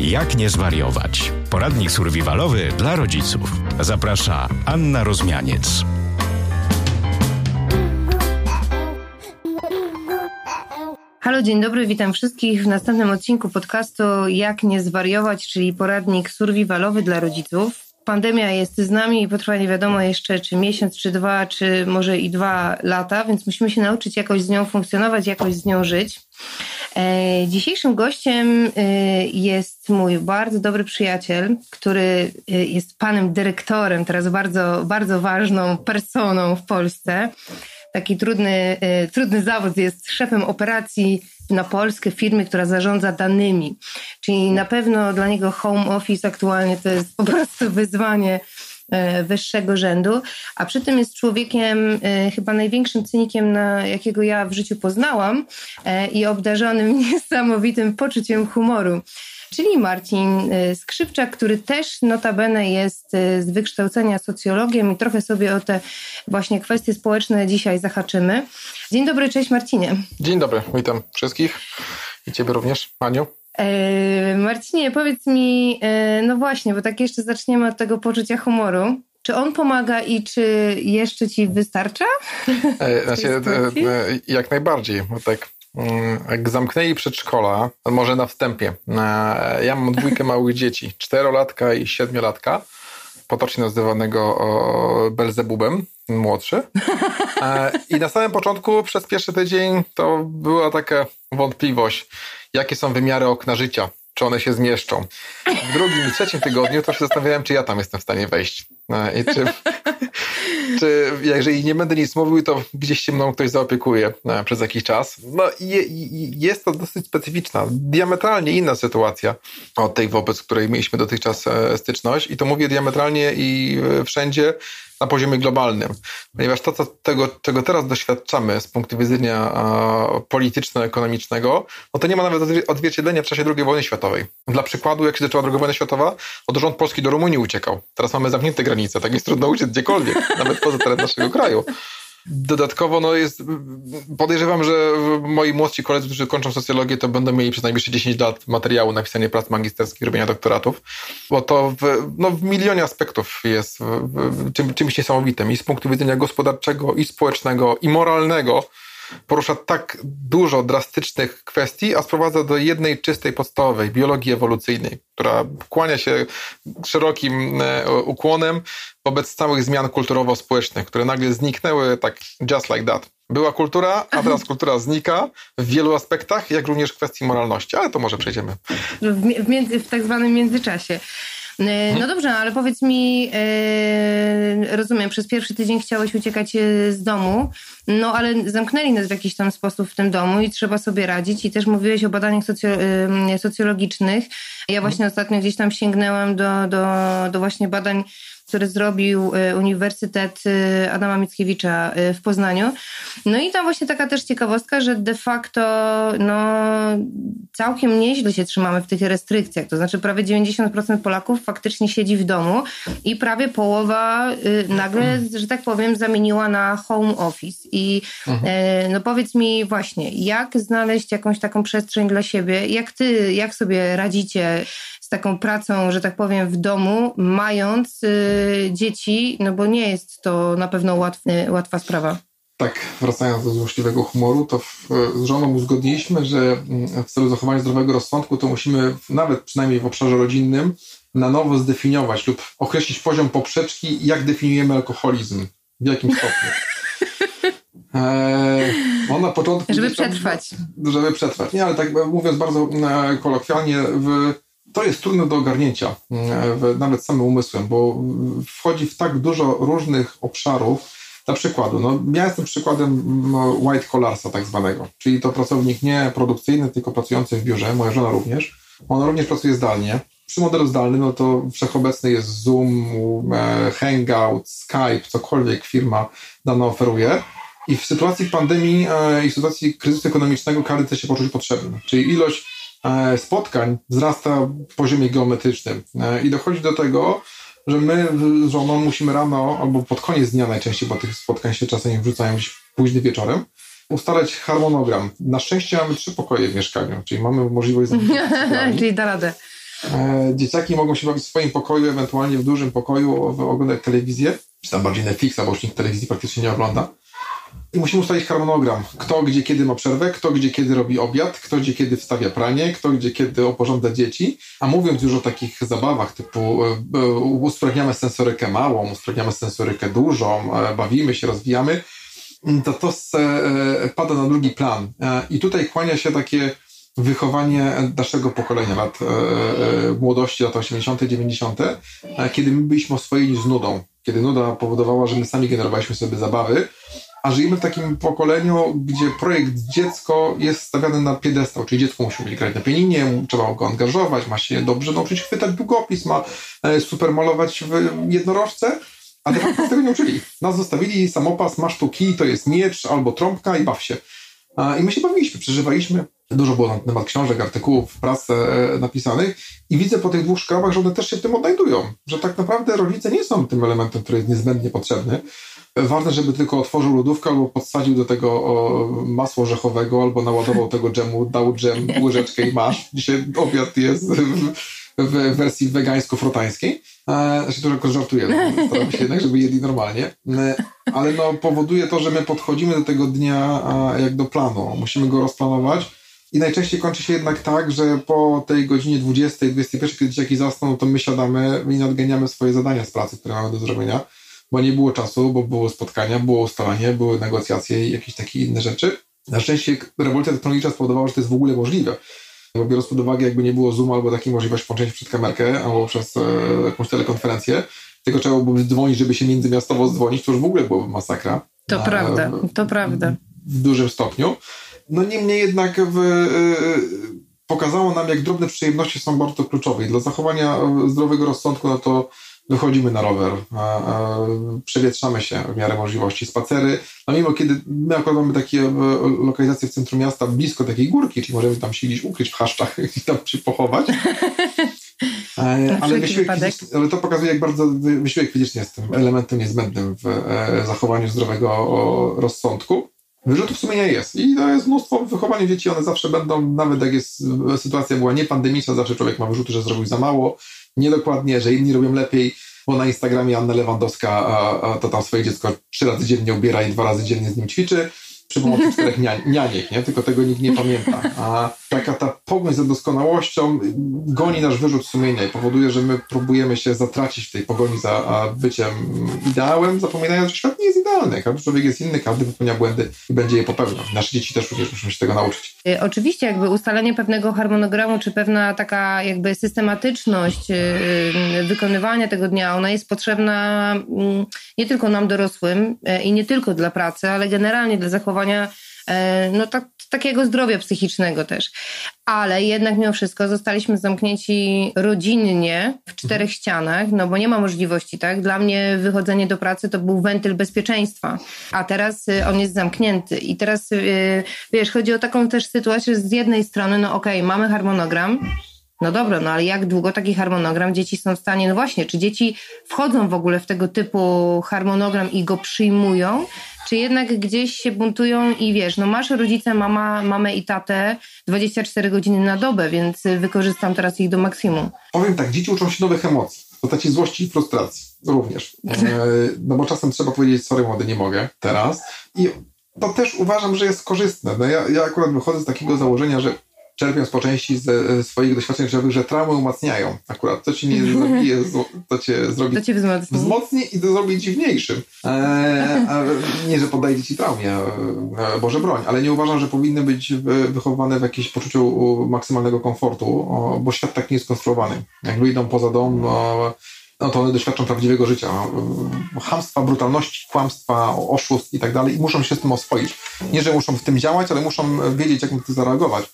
Jak nie zwariować? Poradnik survivalowy dla rodziców. Zaprasza Anna Rozmianiec. Halo, dzień dobry, witam wszystkich w następnym odcinku podcastu Jak nie zwariować, czyli poradnik survivalowy dla rodziców. Pandemia jest z nami i potrwa nie wiadomo jeszcze czy miesiąc, czy dwa, czy może i dwa lata, więc musimy się nauczyć jakoś z nią funkcjonować, jakoś z nią żyć. E, dzisiejszym gościem e, jest mój bardzo dobry przyjaciel, który e, jest panem dyrektorem, teraz bardzo, bardzo ważną personą w Polsce. Taki trudny, trudny zawód jest szefem operacji na Polskę firmy, która zarządza danymi. Czyli na pewno dla niego home office aktualnie to jest po prostu wyzwanie wyższego rzędu, a przy tym jest człowiekiem e, chyba największym cynikiem, na jakiego ja w życiu poznałam e, i obdarzonym niesamowitym poczuciem humoru czyli Marcin Skrzypczak, który też notabene jest z wykształcenia socjologiem i trochę sobie o te właśnie kwestie społeczne dzisiaj zahaczymy. Dzień dobry, cześć Marcinie. Dzień dobry, witam wszystkich i Ciebie również, Aniu. E, Marcinie, powiedz mi, e, no właśnie, bo tak jeszcze zaczniemy od tego poczucia humoru. Czy on pomaga i czy jeszcze ci wystarcza? E, znaczy, jak najbardziej, bo tak mm, jak zamknęli przedszkola, może na wstępie, ja mam dwójkę małych dzieci, czterolatka i siedmiolatka, potocznie nazywanego Belzebubem, młodszy. I na samym początku, przez pierwszy tydzień, to była taka wątpliwość, jakie są wymiary okna życia, czy one się zmieszczą. W drugim i trzecim tygodniu to się zastanawiałem, czy ja tam jestem w stanie wejść. No I czy, czy jeżeli nie będę nic mówił, to gdzieś się mną ktoś zaopiekuje no, przez jakiś czas. No je, jest to dosyć specyficzna, diametralnie inna sytuacja od tej, wobec której mieliśmy dotychczas e, styczność. I to mówię diametralnie i e, wszędzie na poziomie globalnym. Ponieważ to, co, tego, czego teraz doświadczamy z punktu widzenia polityczno-ekonomicznego, no to nie ma nawet odzwierciedlenia w czasie II wojny światowej. Dla przykładu, jak się zaczęła II wojna światowa, od rząd polski do Rumunii uciekał. Teraz mamy zamknięte granice, tak jest trudno uciec gdziekolwiek, nawet poza teren naszego kraju. Dodatkowo no jest, podejrzewam, że moi młodsi koledzy, którzy kończą socjologię, to będą mieli przez najbliższe 10 lat materiału na pisanie prac magisterskich, robienia doktoratów, bo to w, no, w milionie aspektów jest czym, czymś niesamowitym. I z punktu widzenia gospodarczego, i społecznego, i moralnego, porusza tak dużo drastycznych kwestii, a sprowadza do jednej czystej, podstawowej biologii ewolucyjnej, która kłania się szerokim e, ukłonem wobec całych zmian kulturowo-społecznych, które nagle zniknęły tak just like that. Była kultura, a teraz kultura znika w wielu aspektach, jak również w kwestii moralności, ale to może przejdziemy. W, między, w tak zwanym międzyczasie. E, no dobrze, ale powiedz mi, e, rozumiem, przez pierwszy tydzień chciałeś uciekać e, z domu, no ale zamknęli nas w jakiś tam sposób w tym domu i trzeba sobie radzić. I też mówiłeś o badaniach socjo socjologicznych. Ja właśnie ostatnio gdzieś tam sięgnęłam do, do, do właśnie badań który zrobił e, Uniwersytet e, Adama Mickiewicza e, w Poznaniu. No i tam właśnie taka też ciekawostka, że de facto no, całkiem nieźle się trzymamy w tych restrykcjach. To znaczy prawie 90% Polaków faktycznie siedzi w domu i prawie połowa nagle, że tak powiem, zamieniła na home office. I mhm. no powiedz mi właśnie, jak znaleźć jakąś taką przestrzeń dla siebie? Jak ty, jak sobie radzicie taką pracą, że tak powiem, w domu, mając y, dzieci, no bo nie jest to na pewno łatwy, łatwa sprawa. Tak, wracając do złośliwego humoru, to w, z żoną uzgodniliśmy, że mm, w celu zachowania zdrowego rozsądku to musimy nawet przynajmniej w obszarze rodzinnym na nowo zdefiniować lub określić poziom poprzeczki, jak definiujemy alkoholizm, w jakim stopniu. Eee, on na początku... Żeby przetrwać. Żeby przetrwać. Nie, ale tak mówiąc bardzo e, kolokwialnie, w to jest trudne do ogarnięcia, mm, nawet samym umysłem, bo wchodzi w tak dużo różnych obszarów. Na przykładu, no, ja jestem przykładem no, white collarsa tak zwanego, czyli to pracownik nie produkcyjny, tylko pracujący w biurze, moja żona również. Ona również pracuje zdalnie. Przy modelu zdalnym, no to wszechobecny jest Zoom, e, Hangout, Skype, cokolwiek firma dana oferuje. I w sytuacji pandemii e, i w sytuacji kryzysu ekonomicznego każdy chce się poczuć potrzebny. Czyli ilość spotkań wzrasta w poziomie geometrycznym e, i dochodzi do tego, że my z żoną musimy rano albo pod koniec dnia najczęściej, bo tych spotkań się czasem wrzucają gdzieś późnym wieczorem, ustalać harmonogram. Na szczęście mamy trzy pokoje w mieszkaniu, czyli mamy możliwość... czyli da radę. E, dzieciaki mogą się bawić w swoim pokoju, ewentualnie w dużym pokoju, oglądać telewizję, czy tam bardziej Netflixa, bo już nikt telewizji praktycznie nie ogląda. I musimy ustalić harmonogram. Kto gdzie kiedy ma przerwę, kto gdzie kiedy robi obiad, kto gdzie kiedy wstawia pranie, kto gdzie kiedy oporządza dzieci. A mówiąc już o takich zabawach typu e, e, usprawniamy sensorykę małą, usprawniamy sensorykę dużą, e, bawimy się, rozwijamy, to to pada na drugi plan. I tutaj kłania się takie wychowanie naszego pokolenia, lat młodości, lat 80., 90., kiedy my byliśmy oswojeni z nudą, kiedy nuda powodowała, że my sami generowaliśmy sobie zabawy, a żyjemy w takim pokoleniu, gdzie projekt dziecko jest stawiany na piedestał, czyli dziecko musi umieć grać na pianinie, trzeba go angażować, ma się dobrze nauczyć chwytać długopis, ma e, super malować w jednorożce, a de facto tego nie uczyli. Nas zostawili samopas, masz tu kij, to jest miecz albo trąbka i baw się. I my się bawiliśmy, przeżywaliśmy. Dużo było na temat książek, artykułów, prac e, napisanych i widzę po tych dwóch szkołach, że one też się w tym odnajdują. Że tak naprawdę rodzice nie są tym elementem, który jest niezbędnie potrzebny, Ważne, żeby tylko otworzył lodówkę albo podsadził do tego o, masło orzechowego albo naładował tego dżemu, dał dżem, łyżeczkę i masz. Dzisiaj obiad jest w, w wersji wegańsko-frotańskiej. E, znaczy, to tylko żartuję, no, staramy się jednak, żeby jedli normalnie. E, ale no, powoduje to, że my podchodzimy do tego dnia jak do planu. Musimy go rozplanować. I najczęściej kończy się jednak tak, że po tej godzinie 20, 21, kiedy dzieciaki zasną, to my siadamy i nadganiamy swoje zadania z pracy, które mamy do zrobienia bo nie było czasu, bo było spotkania, było ustalanie, były negocjacje i jakieś takie inne rzeczy. Na szczęście rewolucja technologiczna spowodowała, że to jest w ogóle możliwe. Bo biorąc pod uwagę, jakby nie było Zoom albo takiej możliwości włączenia przed kamerkę albo przez e, jakąś telekonferencję, tylko trzeba byłoby dzwonić, żeby się międzymiastowo dzwonić, to już w ogóle byłoby masakra. To prawda, to prawda. W dużym stopniu. No niemniej jednak w, e, pokazało nam, jak drobne przyjemności są bardzo kluczowe i dla zachowania zdrowego rozsądku, no to wychodzimy na rower, przewietrzamy się w miarę możliwości, spacery. No mimo kiedy my akurat mamy takie e, lokalizacje w centrum miasta blisko takiej górki, czyli możemy tam się gdzieś ukryć w chaszczach i tam się pochować. E, ale, wysiłek ale to pokazuje, jak bardzo wysiłek fizyczny jest tym elementem niezbędnym w e, zachowaniu zdrowego rozsądku. Wyrzutów sumienia jest i to jest mnóstwo wychowania dzieci, one zawsze będą, nawet jak jest sytuacja była niepandemiczna, zawsze człowiek ma wyrzuty, że zrobił za mało, niedokładnie, że inni robią lepiej, bo na Instagramie Anna Lewandowska a, a to tam swoje dziecko trzy razy dziennie ubiera i dwa razy dziennie z nim ćwiczy przy pomocy czterech nianiek, nie? tylko tego nikt nie pamięta. A taka ta pogoń za doskonałością goni nasz wyrzut sumienia i powoduje, że my próbujemy się zatracić w tej pogoni za byciem ideałem, zapominając, że świat nie jest idealny. Każdy człowiek jest inny, każdy wypełnia błędy i będzie je popełniał. Nasze dzieci też również muszą się tego nauczyć. Y, oczywiście jakby ustalenie pewnego harmonogramu, czy pewna taka jakby systematyczność y, y, wykonywania tego dnia, ona jest potrzebna mm, nie tylko nam dorosłym i nie tylko dla pracy, ale generalnie dla zachowania no tak, takiego zdrowia psychicznego też. Ale jednak mimo wszystko zostaliśmy zamknięci rodzinnie w czterech mhm. ścianach, no bo nie ma możliwości, tak? Dla mnie wychodzenie do pracy to był wentyl bezpieczeństwa, a teraz y, on jest zamknięty. I teraz, y, wiesz, chodzi o taką też sytuację, że z jednej strony, no okej, okay, mamy harmonogram, no dobra, no ale jak długo taki harmonogram dzieci są w stanie, no właśnie, czy dzieci wchodzą w ogóle w tego typu harmonogram i go przyjmują, czy jednak gdzieś się buntują i wiesz, no masz rodzice, mama, mamę i tatę 24 godziny na dobę, więc wykorzystam teraz ich do maksimum. Powiem tak, dzieci uczą się nowych emocji, takiej złości i frustracji również. E, no bo czasem trzeba powiedzieć, sorry młody, nie mogę teraz. I to też uważam, że jest korzystne. No ja, ja akurat wychodzę z takiego założenia, że czerpiąc po części ze swoich doświadczeń życiowych, że traumy umacniają. Akurat to ci nie zabije, to cię zrobi to cię wzmocni. wzmocni i to zrobi dziwniejszym. E, nie, że poddaje ci traumie, e, Boże broń, ale nie uważam, że powinny być wychowane w jakimś poczuciu maksymalnego komfortu, bo świat tak nie jest skonstruowany. Jak wyjdą poza dom, no to one doświadczą prawdziwego życia. Hamstwa, brutalności, kłamstwa, oszustw i tak dalej i muszą się z tym oswoić. Nie, że muszą w tym działać, ale muszą wiedzieć, jak na to zareagować.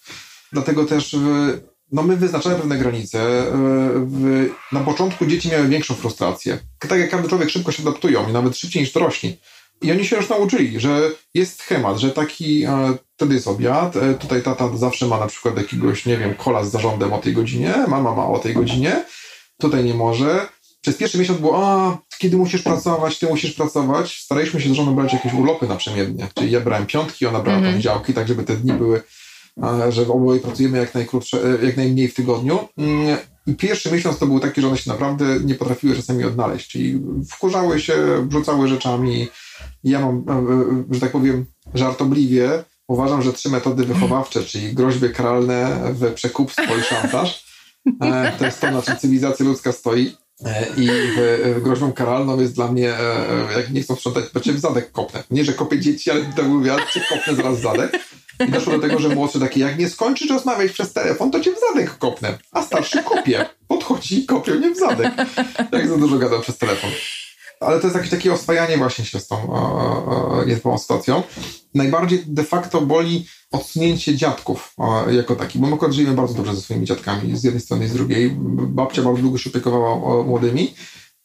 Dlatego też no my wyznaczamy pewne granice. Na początku dzieci miały większą frustrację. Tak jak każdy człowiek szybko się adaptują i nawet szybciej niż dorośli. I oni się już nauczyli, że jest schemat, że taki, e, wtedy jest obiad, e, tutaj tata zawsze ma na przykład jakiegoś, nie wiem, kola z zarządem o tej godzinie, mama ma o tej godzinie, tutaj nie może. Przez pierwszy miesiąc było, a kiedy musisz pracować, ty musisz pracować. Staraliśmy się z żoną brać jakieś urlopy naprzemiennie. Czyli ja brałem piątki, ona brała -hmm. poniedziałki, tak żeby te dni były że oboje pracujemy jak najkrótsze, jak najmniej w tygodniu. Mm, I pierwszy miesiąc to był taki, że one się naprawdę nie potrafiły czasami odnaleźć. Czyli wkurzały się, rzucały rzeczami. Ja mam, że tak powiem, żartobliwie uważam, że trzy metody wychowawcze, czyli groźby karalne, przekupstwo i szantaż, to jest to, na czym cywilizacja ludzka stoi. E, I groźbą karalną jest dla mnie, e, jak nie chcą sprzątać, to cię w zadek kopnę. Nie, że kopię dzieci, ale to mówię, cię kopnę zaraz w zadek. I doszło do tego, że młodszy taki, jak nie skończysz rozmawiać przez telefon, to cię w zadek kopnę. A starszy kopie. Podchodzi i kopie mnie w zadek. Jak za dużo gadam przez telefon ale to jest jakieś takie oswajanie właśnie się z tą niezwykłą sytuacją. Najbardziej de facto boli odsunięcie dziadków jako taki, bo my akurat żyjemy bardzo dobrze ze swoimi dziadkami, z jednej strony i z drugiej. Babcia bardzo długo się opiekowała młodymi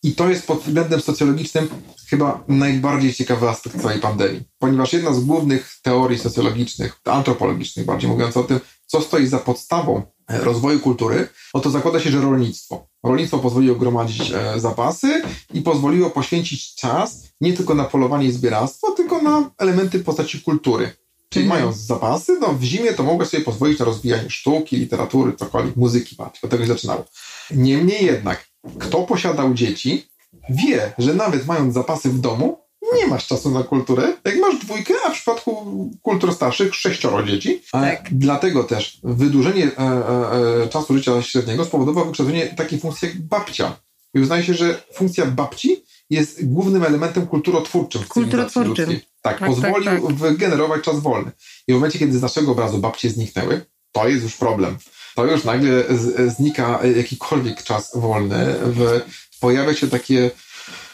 i to jest pod względem socjologicznym chyba najbardziej ciekawy aspekt całej pandemii, ponieważ jedna z głównych teorii socjologicznych, antropologicznych bardziej mówiąc o tym, co stoi za podstawą rozwoju kultury, no to zakłada się, że rolnictwo. Rolnictwo pozwoliło gromadzić e, zapasy i pozwoliło poświęcić czas nie tylko na polowanie i zbieractwo, tylko na elementy w postaci kultury. Czyli mhm. mając zapasy, no w zimie to mogłeś sobie pozwolić na rozwijanie sztuki, literatury, cokolwiek, muzyki, patrz, od tego się zaczynało. Niemniej jednak, kto posiadał dzieci, wie, że nawet mając zapasy w domu, nie masz czasu na kulturę. Jak masz dwójkę, a w przypadku kultur starszych sześcioro dzieci. Tak. Dlatego też wydłużenie e, e, e, czasu życia średniego spowodowało wykształcenie takiej funkcji jak babcia. I uznaje się, że funkcja babci jest głównym elementem kulturotwórczym w kulturotwórczym. Tak, tak, pozwolił tak, tak. wygenerować czas wolny. I w momencie, kiedy z naszego obrazu babcie zniknęły, to jest już problem. To już nagle znika jakikolwiek czas wolny. W, pojawia się takie,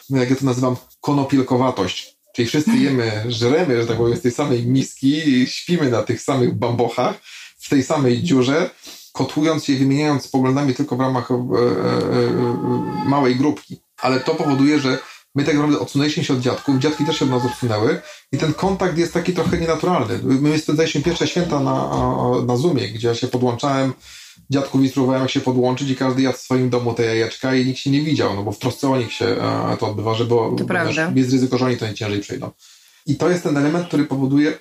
jak ja to nazywam, konopielkowatość. Czyli wszyscy jemy, żremy, że tak powiem, z tej samej miski, śpimy na tych samych bambochach, w tej samej dziurze, kotłując się i wymieniając poglądami tylko w ramach e, e, e, małej grupki. Ale to powoduje, że my tak naprawdę odsunęliśmy się od dziadków, dziadki też się od nas odsunęły i ten kontakt jest taki trochę nienaturalny. My spędzaliśmy pierwsze święta na, na Zoomie, gdzie ja się podłączałem dziadków instruowałem, jak się podłączyć i każdy jadł w swoim domu te jajeczka i nikt się nie widział, no bo w trosce o nich się e, to odbywa, że bo jest ryzyko, że oni to najciężej przejdą. I to jest ten element, który powoduje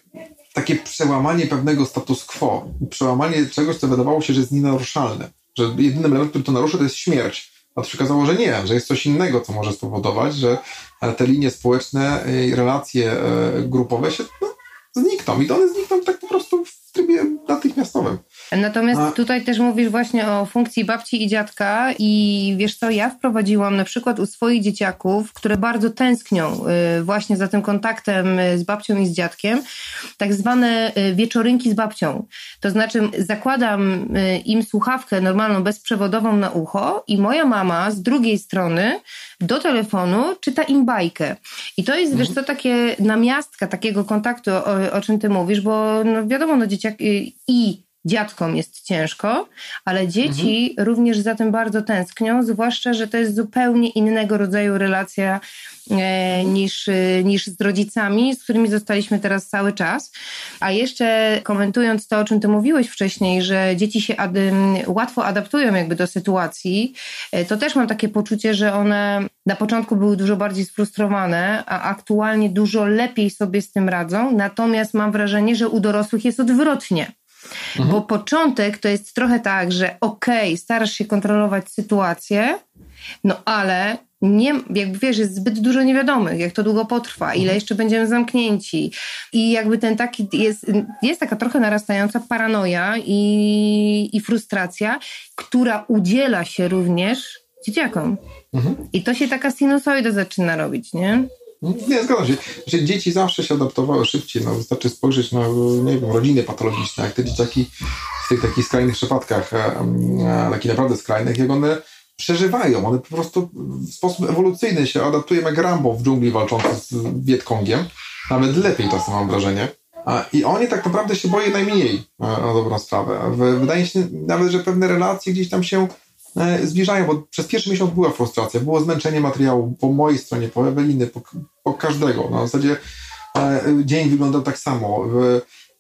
takie przełamanie pewnego status quo, przełamanie czegoś, co wydawało się, że jest nienaruszalne, że jedynym elementem, który to naruszy, to jest śmierć. A to się okazało, że nie, że jest coś innego, co może spowodować, że te linie społeczne i relacje e, grupowe się no, znikną. I one znikną tak po prostu w trybie natychmiastowym. Natomiast A... tutaj też mówisz właśnie o funkcji babci i dziadka i wiesz co, ja wprowadziłam na przykład u swoich dzieciaków, które bardzo tęsknią y, właśnie za tym kontaktem y, z babcią i z dziadkiem, tak zwane y, wieczorynki z babcią. To znaczy zakładam im słuchawkę normalną, bezprzewodową na ucho i moja mama z drugiej strony do telefonu czyta im bajkę. I to jest, wiesz co, takie namiastka takiego kontaktu, o, o czym ty mówisz, bo no wiadomo, no dzieciaki i dziadkom jest ciężko, ale dzieci mhm. również za tym bardzo tęsknią, zwłaszcza, że to jest zupełnie innego rodzaju relacja e, niż, e, niż z rodzicami, z którymi zostaliśmy teraz cały czas. A jeszcze komentując to, o czym ty mówiłeś wcześniej, że dzieci się łatwo adaptują jakby do sytuacji, e, to też mam takie poczucie, że one na początku były dużo bardziej sfrustrowane, a aktualnie dużo lepiej sobie z tym radzą. Natomiast mam wrażenie, że u dorosłych jest odwrotnie. Mhm. Bo początek to jest trochę tak, że okej, okay, starasz się kontrolować sytuację, no ale nie, jakby wiesz, jest zbyt dużo niewiadomych, jak to długo potrwa, ile mhm. jeszcze będziemy zamknięci. I jakby ten taki, jest, jest taka trochę narastająca paranoja i, i frustracja, która udziela się również dzieciakom. Mhm. I to się taka sinusoida zaczyna robić, nie? Nie, zgadzam się. Że dzieci zawsze się adaptowały szybciej. No, wystarczy spojrzeć na, nie wiem, rodziny patologiczne, jak te dzieciaki w tych takich skrajnych przypadkach, e, e, takich naprawdę skrajnych, jak one przeżywają. One po prostu w sposób ewolucyjny się adaptują jak Rambo w dżungli walczący z Wietkongiem. Nawet lepiej czasem mam wrażenie. I oni tak naprawdę się boją najmniej e, na dobrą sprawę. Wydaje się nawet, że pewne relacje gdzieś tam się zbliżają, bo przez pierwszy miesiąc była frustracja, było zmęczenie materiału po mojej stronie, po Eweliny, po, po każdego. No, w zasadzie e, dzień wyglądał tak samo.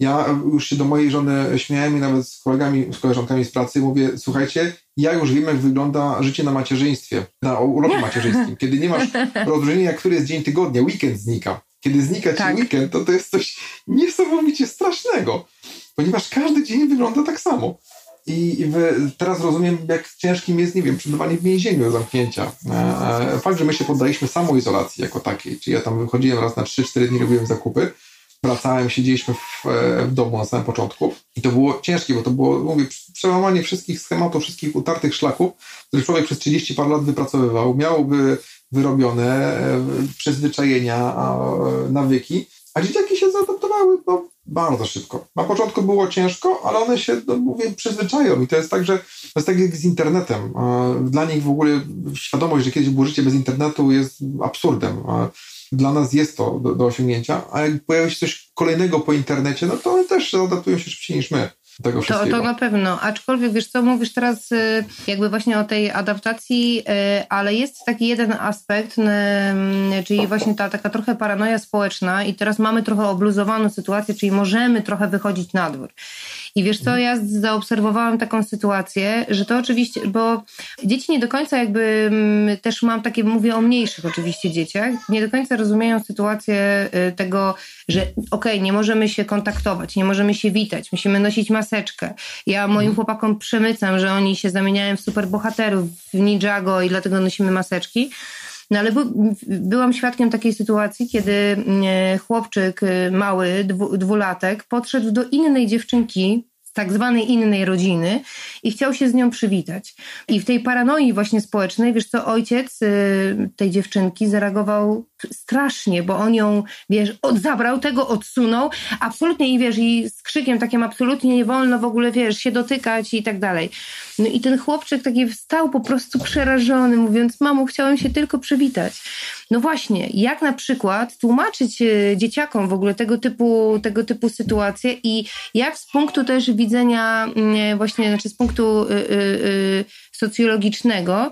Ja już się do mojej żony śmiałem i nawet z kolegami, z koleżankami z pracy mówię, słuchajcie, ja już wiem, jak wygląda życie na macierzyństwie, na urlopie macierzyńskim. Kiedy nie masz rozróżnienia, który jest dzień tygodnia, weekend znika. kiedy znika ci tak. weekend, to to jest coś niesamowicie strasznego, ponieważ każdy dzień wygląda tak samo. I teraz rozumiem, jak ciężkim jest, nie wiem, przebywanie w więzieniu zamknięcia. E, e, fakt, że my się poddaliśmy samoizolacji jako takiej, czyli ja tam wychodziłem raz na 3-4 dni, robiłem zakupy, wracałem, siedzieliśmy w, e, w domu na samym początku i to było ciężkie, bo to było, mówię, przełamanie wszystkich schematów, wszystkich utartych szlaków, które człowiek przez 30 par lat wypracowywał, miałby wyrobione przyzwyczajenia, nawyki, a dzieciaki się zaadaptowały no, bardzo szybko. Na początku było ciężko, ale one się, no, mówię, przyzwyczają i to jest tak, że to jest tak jak z internetem. Dla nich w ogóle świadomość, że kiedyś było życie bez internetu jest absurdem. Dla nas jest to do, do osiągnięcia, a jak pojawi się coś kolejnego po internecie, no to one też adaptują się szybciej niż my tego wszystkiego. To, to na pewno, aczkolwiek wiesz co, mówisz teraz y, jakby właśnie o tej adaptacji, y, ale jest taki jeden aspekt, y, czyli właśnie ta taka trochę paranoja społeczna i teraz mamy trochę obluzowaną sytuację, czyli możemy trochę wychodzić na dwór. I wiesz co, ja zaobserwowałam taką sytuację, że to oczywiście, bo dzieci nie do końca jakby, mm, też mam takie, mówię o mniejszych oczywiście dzieciach, nie do końca rozumieją sytuację y, tego, że okej, okay, nie możemy się kontaktować, nie możemy się witać, musimy nosić maseczkę. Ja moim mhm. chłopakom przemycam, że oni się zamieniają w superbohaterów, w Ninjago i dlatego nosimy maseczki. No ale by, byłam świadkiem takiej sytuacji, kiedy mm, chłopczyk y, mały, dwu, dwulatek, podszedł do innej dziewczynki tak zwanej innej rodziny i chciał się z nią przywitać. I w tej paranoi właśnie społecznej, wiesz co, ojciec y, tej dziewczynki zareagował strasznie, bo on ją, wiesz, od, zabrał tego, odsunął, absolutnie i wiesz, i z krzykiem takim absolutnie nie wolno w ogóle, wiesz, się dotykać i tak dalej. No i ten chłopczyk taki wstał po prostu przerażony, mówiąc, mamo, chciałem się tylko przywitać. No właśnie, jak na przykład tłumaczyć e, dzieciakom w ogóle tego typu, tego typu sytuacje i jak z punktu też widzenia mm, właśnie, znaczy z punktu y, y, y, socjologicznego,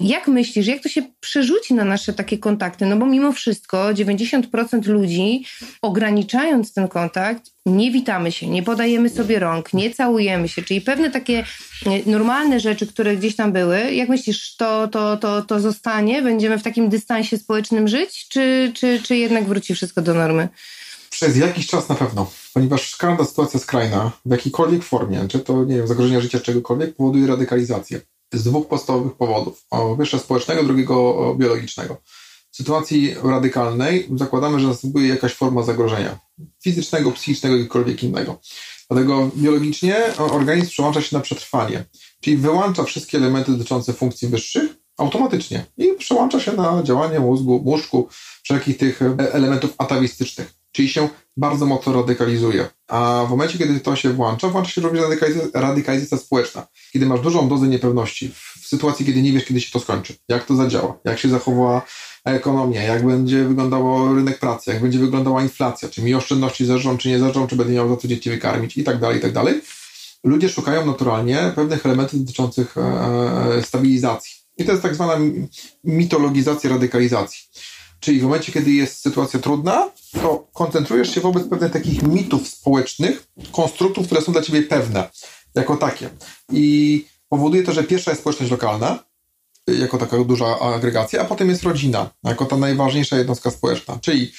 jak myślisz, jak to się przerzuci na nasze takie kontakty? No bo mimo wszystko 90% ludzi, ograniczając ten kontakt, nie witamy się, nie podajemy sobie rąk, nie całujemy się, czyli pewne takie e, normalne rzeczy, które gdzieś tam były, jak myślisz, to, to, to, to zostanie? Będziemy w takim dystansie społecznym żyć, czy, czy, czy jednak wróci wszystko do normy? Przez jakiś czas na pewno, ponieważ każda sytuacja skrajna, w jakiejkolwiek formie, czy to, nie wiem, zagrożenia życia czegokolwiek, powoduje radykalizację z dwóch podstawowych powodów. Pierwsze społecznego, drugiego biologicznego. W sytuacji radykalnej zakładamy, że następuje jakaś forma zagrożenia fizycznego, psychicznego, jakiegokolwiek innego. Dlatego biologicznie organizm przełącza się na przetrwanie, czyli wyłącza wszystkie elementy dotyczące funkcji wyższych automatycznie i przełącza się na działanie mózgu, mózgu, wszelkich tych elementów atawistycznych, czyli się bardzo mocno radykalizuje. A w momencie, kiedy to się włącza, włącza się również radykalizacja, społeczna. Kiedy masz dużą dozę niepewności, w sytuacji, kiedy nie wiesz, kiedy się to skończy, jak to zadziała, jak się zachowa ekonomia, jak będzie wyglądało rynek pracy, jak będzie wyglądała inflacja, czy mi oszczędności zerżą, czy nie zerżą, czy będę miał za co dzieci wykarmić i tak dalej, i tak dalej. Ludzie szukają naturalnie pewnych elementów dotyczących e, e, stabilizacji. I to jest tak zwana mitologizacja radykalizacji. Czyli w momencie, kiedy jest sytuacja trudna, to koncentrujesz się wobec pewnych takich mitów społecznych, konstruktów, które są dla ciebie pewne, jako takie. I powoduje to, że pierwsza jest społeczność lokalna, jako taka duża agregacja, a potem jest rodzina, jako ta najważniejsza jednostka społeczna. Czyli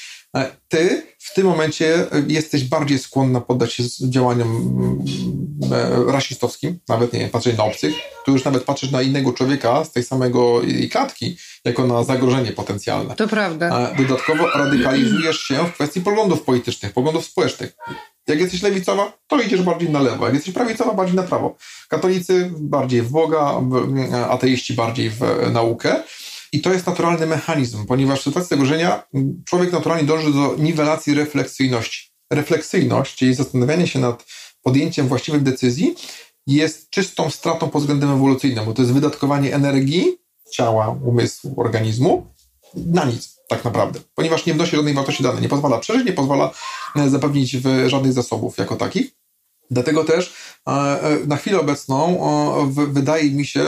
ty w tym momencie jesteś bardziej skłonna poddać się działaniom mm, e, rasistowskim, nawet nie patrzeć na obcych, tu już nawet patrzysz na innego człowieka z tej samego klatki, jako na zagrożenie potencjalne. To prawda. Dodatkowo radykalizujesz się w kwestii poglądów politycznych, poglądów społecznych. Jak jesteś lewicowa, to idziesz bardziej na lewo. Jak jesteś prawicowa, bardziej na prawo. Katolicy bardziej w Boga, ateiści bardziej w naukę. I to jest naturalny mechanizm, ponieważ w sytuacji zagrożenia człowiek naturalnie dąży do niwelacji refleksyjności. Refleksyjność, czyli zastanawianie się nad podjęciem właściwych decyzji, jest czystą stratą pod względem ewolucyjnym, bo to jest wydatkowanie energii ciała, umysłu, organizmu na nic tak naprawdę, ponieważ nie wnosi żadnej wartości danej, nie pozwala przeżyć, nie pozwala e, zapewnić żadnych zasobów jako takich. Dlatego też e, e, na chwilę obecną wydaje mi się,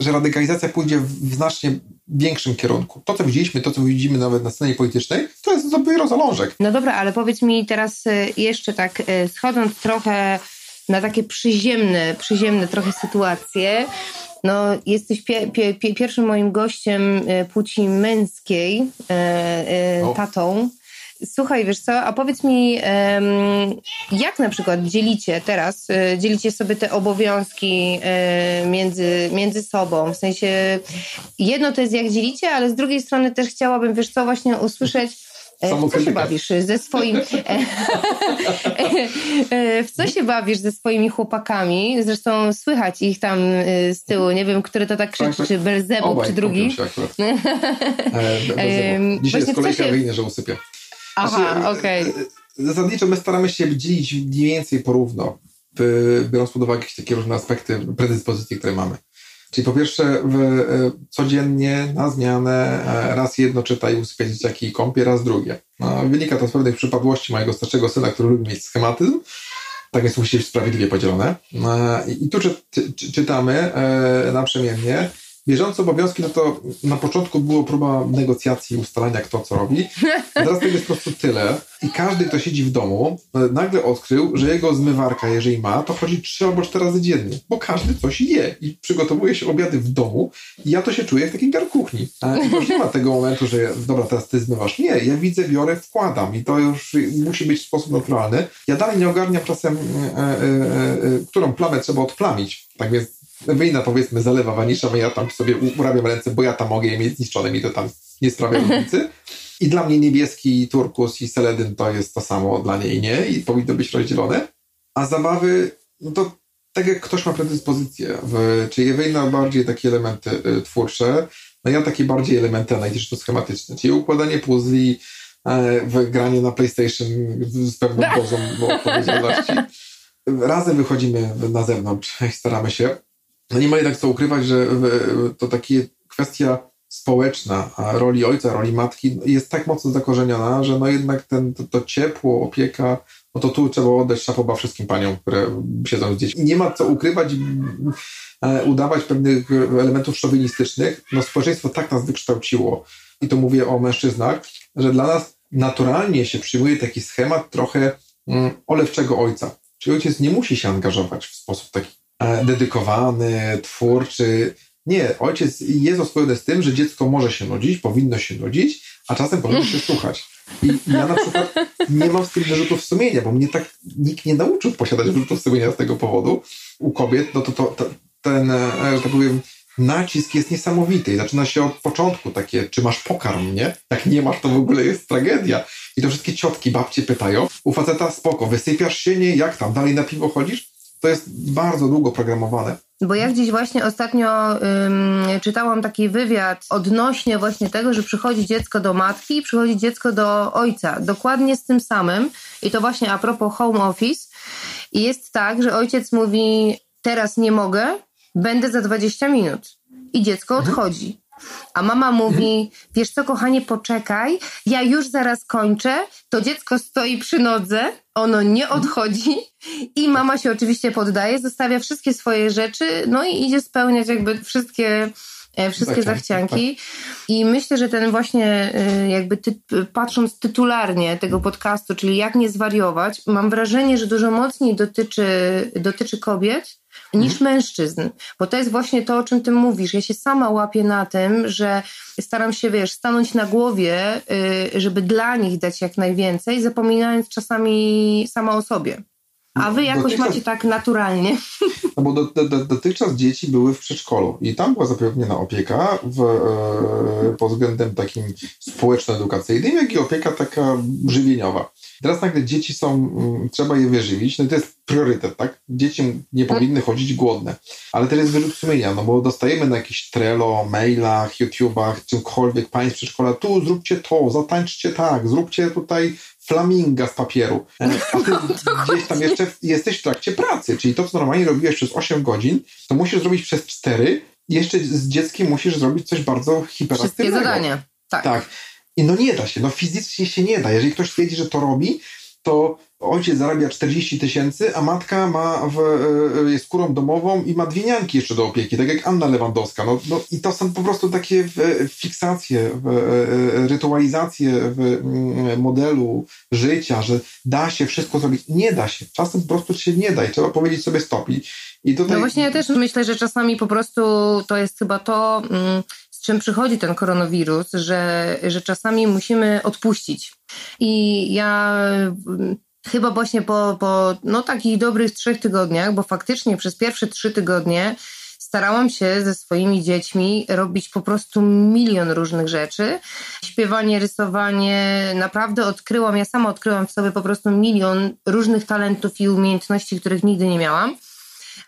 że radykalizacja pójdzie w znacznie większym kierunku. To, co widzieliśmy, to, co widzimy nawet na scenie politycznej, to jest dopiero zalążek. No dobra, ale powiedz mi teraz jeszcze tak, schodząc trochę na takie przyziemne, przyziemne trochę sytuacje, no, jesteś pie, pie, pie, pierwszym moim gościem e, płci męskiej, e, e, tatą. Słuchaj, wiesz co, a powiedz mi, jak na przykład dzielicie teraz, e, dzielicie sobie te obowiązki e, między, między sobą? W sensie, jedno to jest jak dzielicie, ale z drugiej strony też chciałabym, wiesz co, właśnie usłyszeć, e, w co się bawisz ze swoim. w co się bawisz ze swoimi chłopakami? Zresztą słychać ich tam z tyłu. Nie wiem, który to tak krzyczy, tak, tak. czy Belzebub, czy drugi. Się Dzisiaj jest kolejka się... wyjdzie, że usypia. Aha, znaczy, okej. Okay. Zasadniczo my staramy się dzielić mniej więcej porówno, biorąc pod uwagę jakieś takie różne aspekty predyspozycji, które mamy. Czyli po pierwsze w, e, codziennie na zmianę e, raz jedno czyta i usypia dzieciaki i kąpie, raz drugie. No, wynika to z pewnej przypadłości mojego starszego syna, który lubi mieć schematyzm. Tak więc musi być sprawiedliwie podzielone. No, I tu czy, czy, czytamy e, naprzemiennie Bieżące obowiązki, no to na początku było próba negocjacji, ustalania kto co robi. A teraz tego jest po prostu tyle. I każdy, kto siedzi w domu, e, nagle odkrył, że jego zmywarka, jeżeli ma, to chodzi trzy albo cztery razy dziennie, bo każdy coś je i przygotowuje się obiady w domu. I ja to się czuję jak taki gar kuchni. I już nie ma tego momentu, że dobra, teraz ty zmywasz. Nie, ja widzę, biorę, wkładam i to już musi być w sposób naturalny. Ja dalej nie ogarniam czasem, e, e, e, którą plamę trzeba odplamić. Tak więc Wyjna powiedzmy zalewa waniszem, ja tam sobie urabiam ręce, bo ja tam mogę je mieć zniszczone, mi to tam nie sprawia różnicy. I dla mnie niebieski turkus i seledyn to jest to samo, dla niej nie i powinno być rozdzielone. A zabawy, no to tak jak ktoś ma predyspozycję, w, czyli Ewelina bardziej takie elementy y, twórcze, no ja takie bardziej elementy analityczno schematyczne, czyli układanie puzli, y, w granie na PlayStation z pewną dozą odpowiedzialności. Razem wychodzimy na zewnątrz i staramy się no nie ma jednak co ukrywać, że to takie kwestia społeczna roli ojca, roli matki jest tak mocno zakorzeniona, że no jednak ten, to, to ciepło, opieka, no to tu trzeba oddać szafoba wszystkim paniom, które siedzą z dziećmi. Nie ma co ukrywać, e, udawać pewnych elementów szowinistycznych. No społeczeństwo tak nas wykształciło, i to mówię o mężczyznach, że dla nas naturalnie się przyjmuje taki schemat trochę mm, olewczego ojca. Czyli ojciec nie musi się angażować w sposób taki dedykowany, twórczy. Nie, ojciec jest oswojony z tym, że dziecko może się nudzić, powinno się nudzić, a czasem powinno się słuchać. I ja na przykład nie mam z tym wyrzutów sumienia, bo mnie tak nikt nie nauczył posiadać wyrzutów sumienia z tego powodu. U kobiet, no to, to, to ten, e, że tak powiem, nacisk jest niesamowity i zaczyna się od początku takie, czy masz pokarm, nie? Jak nie masz, to w ogóle jest tragedia. I to wszystkie ciotki, babcie pytają, u faceta spoko, wysypiasz się, nie? Jak tam, dalej na piwo chodzisz? To jest bardzo długo programowane. Bo ja gdzieś właśnie ostatnio ym, czytałam taki wywiad odnośnie właśnie tego, że przychodzi dziecko do matki i przychodzi dziecko do ojca. Dokładnie z tym samym. I to właśnie a propos home office. I jest tak, że ojciec mówi, teraz nie mogę, będę za 20 minut. I dziecko mhm. odchodzi. A mama mówi, wiesz co, kochanie, poczekaj, ja już zaraz kończę. To dziecko stoi przy nodze, ono nie odchodzi i mama się oczywiście poddaje, zostawia wszystkie swoje rzeczy, no i idzie spełniać jakby wszystkie e, wszystkie zachcianki. I myślę, że ten właśnie e, jakby ty, patrząc tytularnie tego podcastu, czyli jak nie zwariować, mam wrażenie, że dużo mocniej dotyczy, dotyczy kobiet, niż mhm. mężczyzn. Bo to jest właśnie to, o czym ty mówisz. Ja się sama łapię na tym, że staram się, wiesz, stanąć na głowie, y, żeby dla nich dać jak najwięcej, zapominając czasami sama o sobie. A wy jakoś dotychczas, macie tak naturalnie. No bo do, do, dotychczas dzieci były w przedszkolu i tam była zapewniona opieka w, e, pod względem takim społeczno-edukacyjnym, jak i opieka taka żywieniowa. Teraz nagle dzieci są, mm, trzeba je wyżywić, no i to jest priorytet, tak? Dzieci nie powinny chodzić głodne. Ale też jest wyrzut sumienia, no bo dostajemy na jakieś Trello, mailach, YouTubach, czymkolwiek, państw przedszkola, tu zróbcie to, zatańczcie tak, zróbcie tutaj flaminga z papieru. E, a ty gdzieś tam jeszcze jesteś w trakcie pracy, czyli to, co normalnie robiłeś przez 8 godzin, to musisz zrobić przez 4 i jeszcze z dzieckiem musisz zrobić coś bardzo hiperaktywnego. Wszystkie zadania. Tak. tak. No nie da się, no fizycznie się nie da. Jeżeli ktoś twierdzi, że to robi, to ojciec zarabia 40 tysięcy, a matka ma w, e, jest kurą domową i ma dwie nianki jeszcze do opieki, tak jak Anna Lewandowska. No, no I to są po prostu takie fiksacje, e, rytualizacje w mm, modelu życia, że da się wszystko zrobić. Nie da się. Czasem po prostu się nie da i trzeba powiedzieć sobie stop. I, tutaj... No właśnie ja też myślę, że czasami po prostu to jest chyba to... Mm czym przychodzi ten koronawirus, że, że czasami musimy odpuścić. I ja mm, chyba właśnie po, po no, takich dobrych trzech tygodniach, bo faktycznie przez pierwsze trzy tygodnie starałam się ze swoimi dziećmi robić po prostu milion różnych rzeczy. Śpiewanie, rysowanie, naprawdę odkryłam, ja sama odkryłam w sobie po prostu milion różnych talentów i umiejętności, których nigdy nie miałam.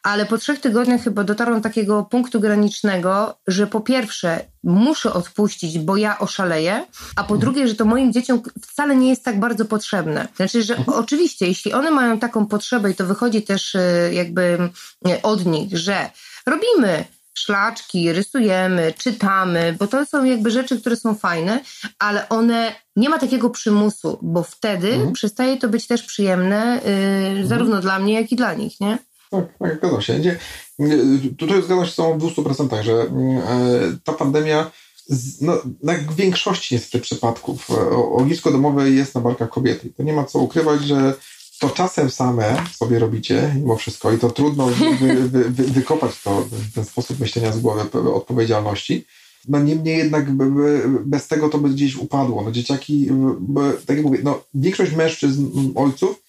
Ale po trzech tygodniach chyba dotarłam do takiego punktu granicznego, że po pierwsze muszę odpuścić, bo ja oszaleję, a po drugie, że to moim dzieciom wcale nie jest tak bardzo potrzebne. Znaczy, że mhm. oczywiście, jeśli one mają taką potrzebę i to wychodzi też y, jakby y, od nich, że robimy szlaczki, rysujemy, czytamy, bo to są jakby rzeczy, które są fajne, ale one nie ma takiego przymusu, bo wtedy mhm. przestaje to być też przyjemne yy, mhm. zarówno dla mnie, jak i dla nich, nie? Tak, tak, zgadzam się. Nie, tutaj zgadzam się z w 200%, że mm, e, ta pandemia no, na większości niestety przypadków e, ognisko domowe jest na barkach kobiety. To nie ma co ukrywać, że to czasem same sobie robicie mimo wszystko i to trudno wy, wy, wy, wykopać to, ten sposób myślenia z głowy odpowiedzialności. No niemniej jednak bez tego to by gdzieś upadło. No dzieciaki, tak jak mówię, no większość mężczyzn, ojców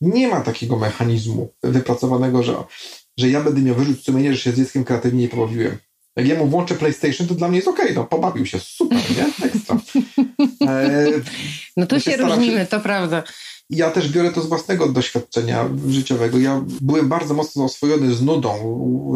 nie ma takiego mechanizmu wypracowanego, że, że ja będę miał wyrzut sumienia, że się z dzieckiem kreatywnie nie pobawiłem. Jak ja mu włączę PlayStation, to dla mnie jest okej, okay, no pobawił się, super, nie? Ekstra. E, no tu się różnimy, się, to prawda ja też biorę to z własnego doświadczenia życiowego. Ja byłem bardzo mocno oswojony z nudą,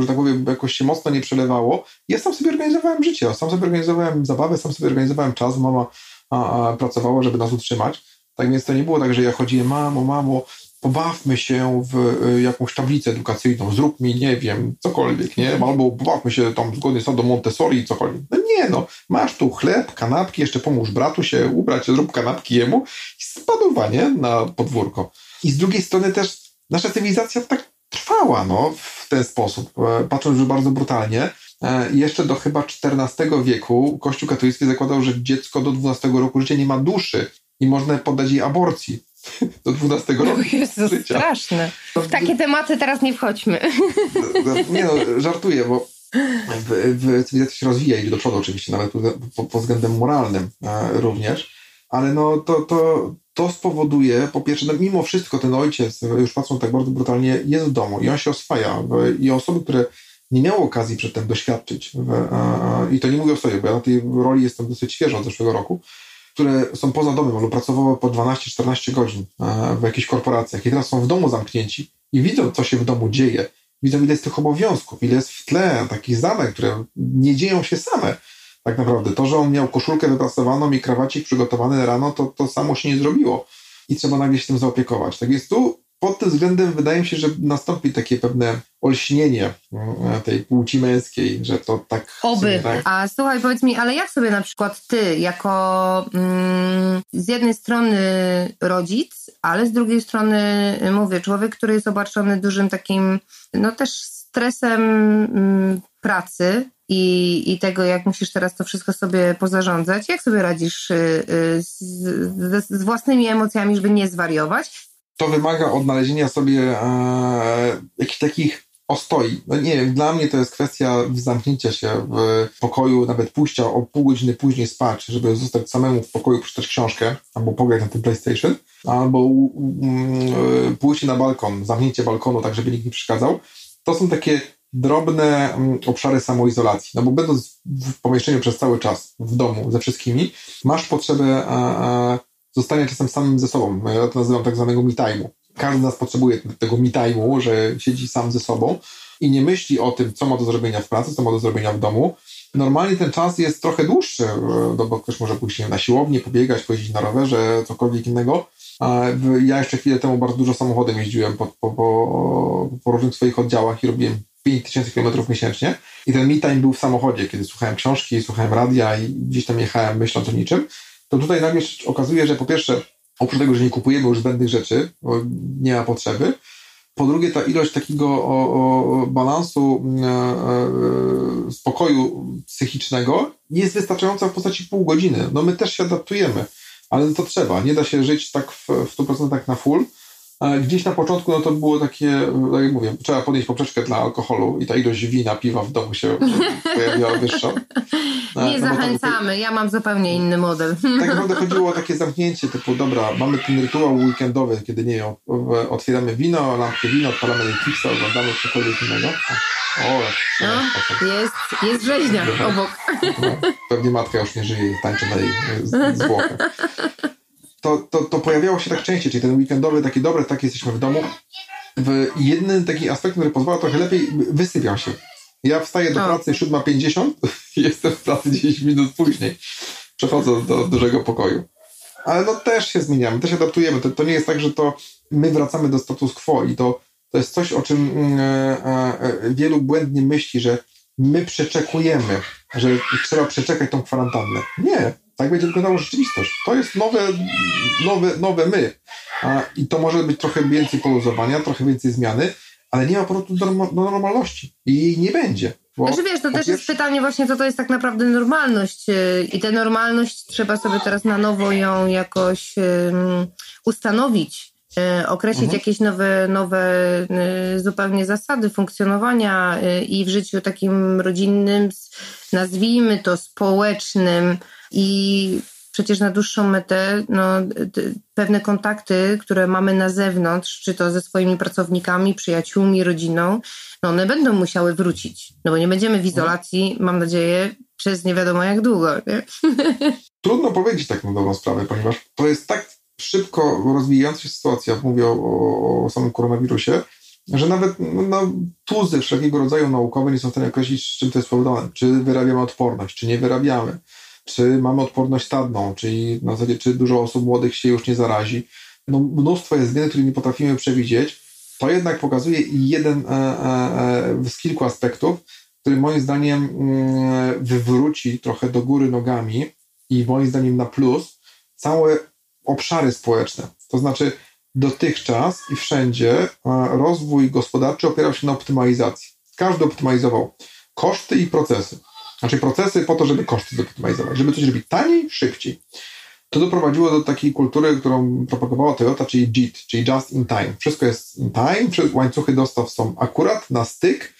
że tak powiem, jakoś się mocno nie przelewało. Ja sam sobie organizowałem życie, sam sobie organizowałem zabawę, sam sobie organizowałem czas. Mama a, a, pracowała, żeby nas utrzymać. Tak więc to nie było tak, że ja chodziłem, mamo, mamo, pobawmy się w y, jakąś tablicę edukacyjną, zrób mi, nie wiem, cokolwiek, nie? Albo pobawmy się tam zgodnie z do Montessori, cokolwiek. No nie, no, masz tu chleb, kanapki, jeszcze pomóż bratu się ubrać, zrób kanapki jemu i spadowanie na podwórko. I z drugiej strony też nasza cywilizacja tak trwała, no, w ten sposób, e, patrząc już bardzo brutalnie. E, jeszcze do chyba XIV wieku Kościół katolicki zakładał, że dziecko do 12 roku życia nie ma duszy i można poddać jej aborcji do 12 roku no Jezu, życia. straszne. W takie tematy teraz nie wchodźmy. Nie no, żartuję, bo w, w cywilizacja się rozwija, idzie do przodu oczywiście, nawet pod, pod względem moralnym e, również, ale no to, to, to spowoduje, po pierwsze, no mimo wszystko ten ojciec, już patrząc tak bardzo brutalnie, jest w domu i on się oswaja i osoby, które nie miały okazji przedtem doświadczyć, i to nie mówię o sobie, bo ja na tej roli jestem dosyć świeżo od zeszłego roku, które są poza domem albo pracowały po 12-14 godzin e, w jakichś korporacjach i teraz są w domu zamknięci i widzą, co się w domu dzieje, widzą, ile jest tych obowiązków, ile jest w tle takich zadań, które nie dzieją się same. Tak naprawdę to, że on miał koszulkę wypracowaną i krawacik przygotowany rano, to, to samo się nie zrobiło i trzeba nagle się tym zaopiekować. Tak więc tu pod tym względem wydaje mi się, że nastąpi takie pewne olśnienie mm, tej płci męskiej, że to tak... Oby. Tak... A słuchaj, powiedz mi, ale jak sobie na przykład ty, jako mm, z jednej strony rodzic, ale z drugiej strony, mówię, człowiek, który jest obarczony dużym takim, no też stresem mm, pracy, i, i tego, jak musisz teraz to wszystko sobie pozarządzać. Jak sobie radzisz y, y, z, z, z własnymi emocjami, żeby nie zwariować? To wymaga odnalezienia sobie e, jakichś takich ostoi. No nie wiem, dla mnie to jest kwestia zamknięcia się w pokoju, nawet pójścia o pół godziny później spać, żeby zostać samemu w pokoju, przeczytać książkę, albo pograć na tym PlayStation, albo um, pójście na balkon, zamknięcie balkonu, tak żeby nikt nie przeszkadzał. To są takie drobne um, obszary samoizolacji, no bo będąc w pomieszczeniu przez cały czas, w domu, ze wszystkimi, masz potrzebę a, zostania czasem samym ze sobą. Ja to nazywam tak zwanego me time'u. Każdy z nas potrzebuje tego me time'u, że siedzi sam ze sobą i nie myśli o tym, co ma do zrobienia w pracy, co ma do zrobienia w domu. Normalnie ten czas jest trochę dłuższy, no bo ktoś może pójść na siłownię, pobiegać, pojeździć na rowerze, cokolwiek innego. Ja jeszcze chwilę temu bardzo dużo samochodem jeździłem po, po, po, po różnych swoich oddziałach i robiłem 5000 km miesięcznie. I ten me time był w samochodzie, kiedy słuchałem książki, słuchałem radia i gdzieś tam jechałem myśląc o niczym to tutaj nagle się okazuje, że po pierwsze, oprócz tego, że nie kupujemy już zbędnych rzeczy, bo nie ma potrzeby, po drugie, ta ilość takiego o, o balansu e, e, spokoju psychicznego jest wystarczająca w postaci pół godziny. No my też się adaptujemy, ale to trzeba. Nie da się żyć tak w, w 100% na full. Gdzieś na początku no to było takie, tak jak mówię, trzeba podnieść poprzeczkę dla alkoholu i ta ilość wina, piwa w domu się pojawiła wyższa. Nie no zachęcamy, ja mam zupełnie inny model. Tak naprawdę chodziło o takie zamknięcie typu, dobra, mamy ten rytuał weekendowy, kiedy nie wiem, otwieramy wino, lampkę wino, odpalamy Netflixa, oglądamy cokolwiek innego. O, no, jest, jest rzeźnia obok. No, pewnie matka już nie żyje i tańczy na jej zwłokę to, to, to pojawiało się tak częściej, czyli ten weekendowy, taki dobry, tak jesteśmy w domu. W jednym taki aspekt, który pozwala trochę lepiej, wysypiam się. Ja wstaję do pracy 7.50 i jestem w pracy 10 minut później. Przechodzę do dużego pokoju. Ale no też się zmieniamy, też adaptujemy. To, to nie jest tak, że to my wracamy do status quo i to, to jest coś, o czym mm, e, e, wielu błędnie myśli, że my przeczekujemy, że trzeba przeczekać tą kwarantannę. Nie, tak będzie wyglądała rzeczywistość. To jest nowe, nowe, nowe my. A, I to może być trochę więcej poluzowania, trochę więcej zmiany, ale nie ma powrotu do, do normalności. I jej nie będzie. Bo znaczy wiesz, to też pierwsze... jest pytanie właśnie, co to jest tak naprawdę normalność y, i tę normalność trzeba sobie teraz na nowo ją jakoś um, ustanowić, y, określić mhm. jakieś nowe, nowe y, zupełnie zasady funkcjonowania i w życiu takim rodzinnym, nazwijmy to społecznym, i przecież na dłuższą metę no, pewne kontakty, które mamy na zewnątrz, czy to ze swoimi pracownikami, przyjaciółmi, rodziną, no one będą musiały wrócić. No bo nie będziemy w izolacji, mam nadzieję, przez nie wiadomo jak długo. Nie? Trudno powiedzieć tak na dobrą sprawę, ponieważ to jest tak szybko rozwijająca się sytuacja, mówię o, o samym koronawirusie, że nawet no, tuzy wszelkiego rodzaju naukowe nie są w stanie określić, z czym to jest spowodowane. Czy wyrabiamy odporność, czy nie wyrabiamy czy mamy odporność stadną, czyli na zasadzie, czy dużo osób młodych się już nie zarazi. No, mnóstwo jest zmian, których nie potrafimy przewidzieć. To jednak pokazuje jeden e, e, e, z kilku aspektów, który moim zdaniem mm, wywróci trochę do góry nogami i moim zdaniem na plus całe obszary społeczne. To znaczy dotychczas i wszędzie rozwój gospodarczy opierał się na optymalizacji. Każdy optymalizował koszty i procesy. Znaczy procesy po to, żeby koszty zoptymalizować, żeby coś robić taniej, szybciej. To doprowadziło do takiej kultury, którą propagowała Toyota, czyli JIT, czyli Just in Time. Wszystko jest in time, łańcuchy dostaw są akurat na styk,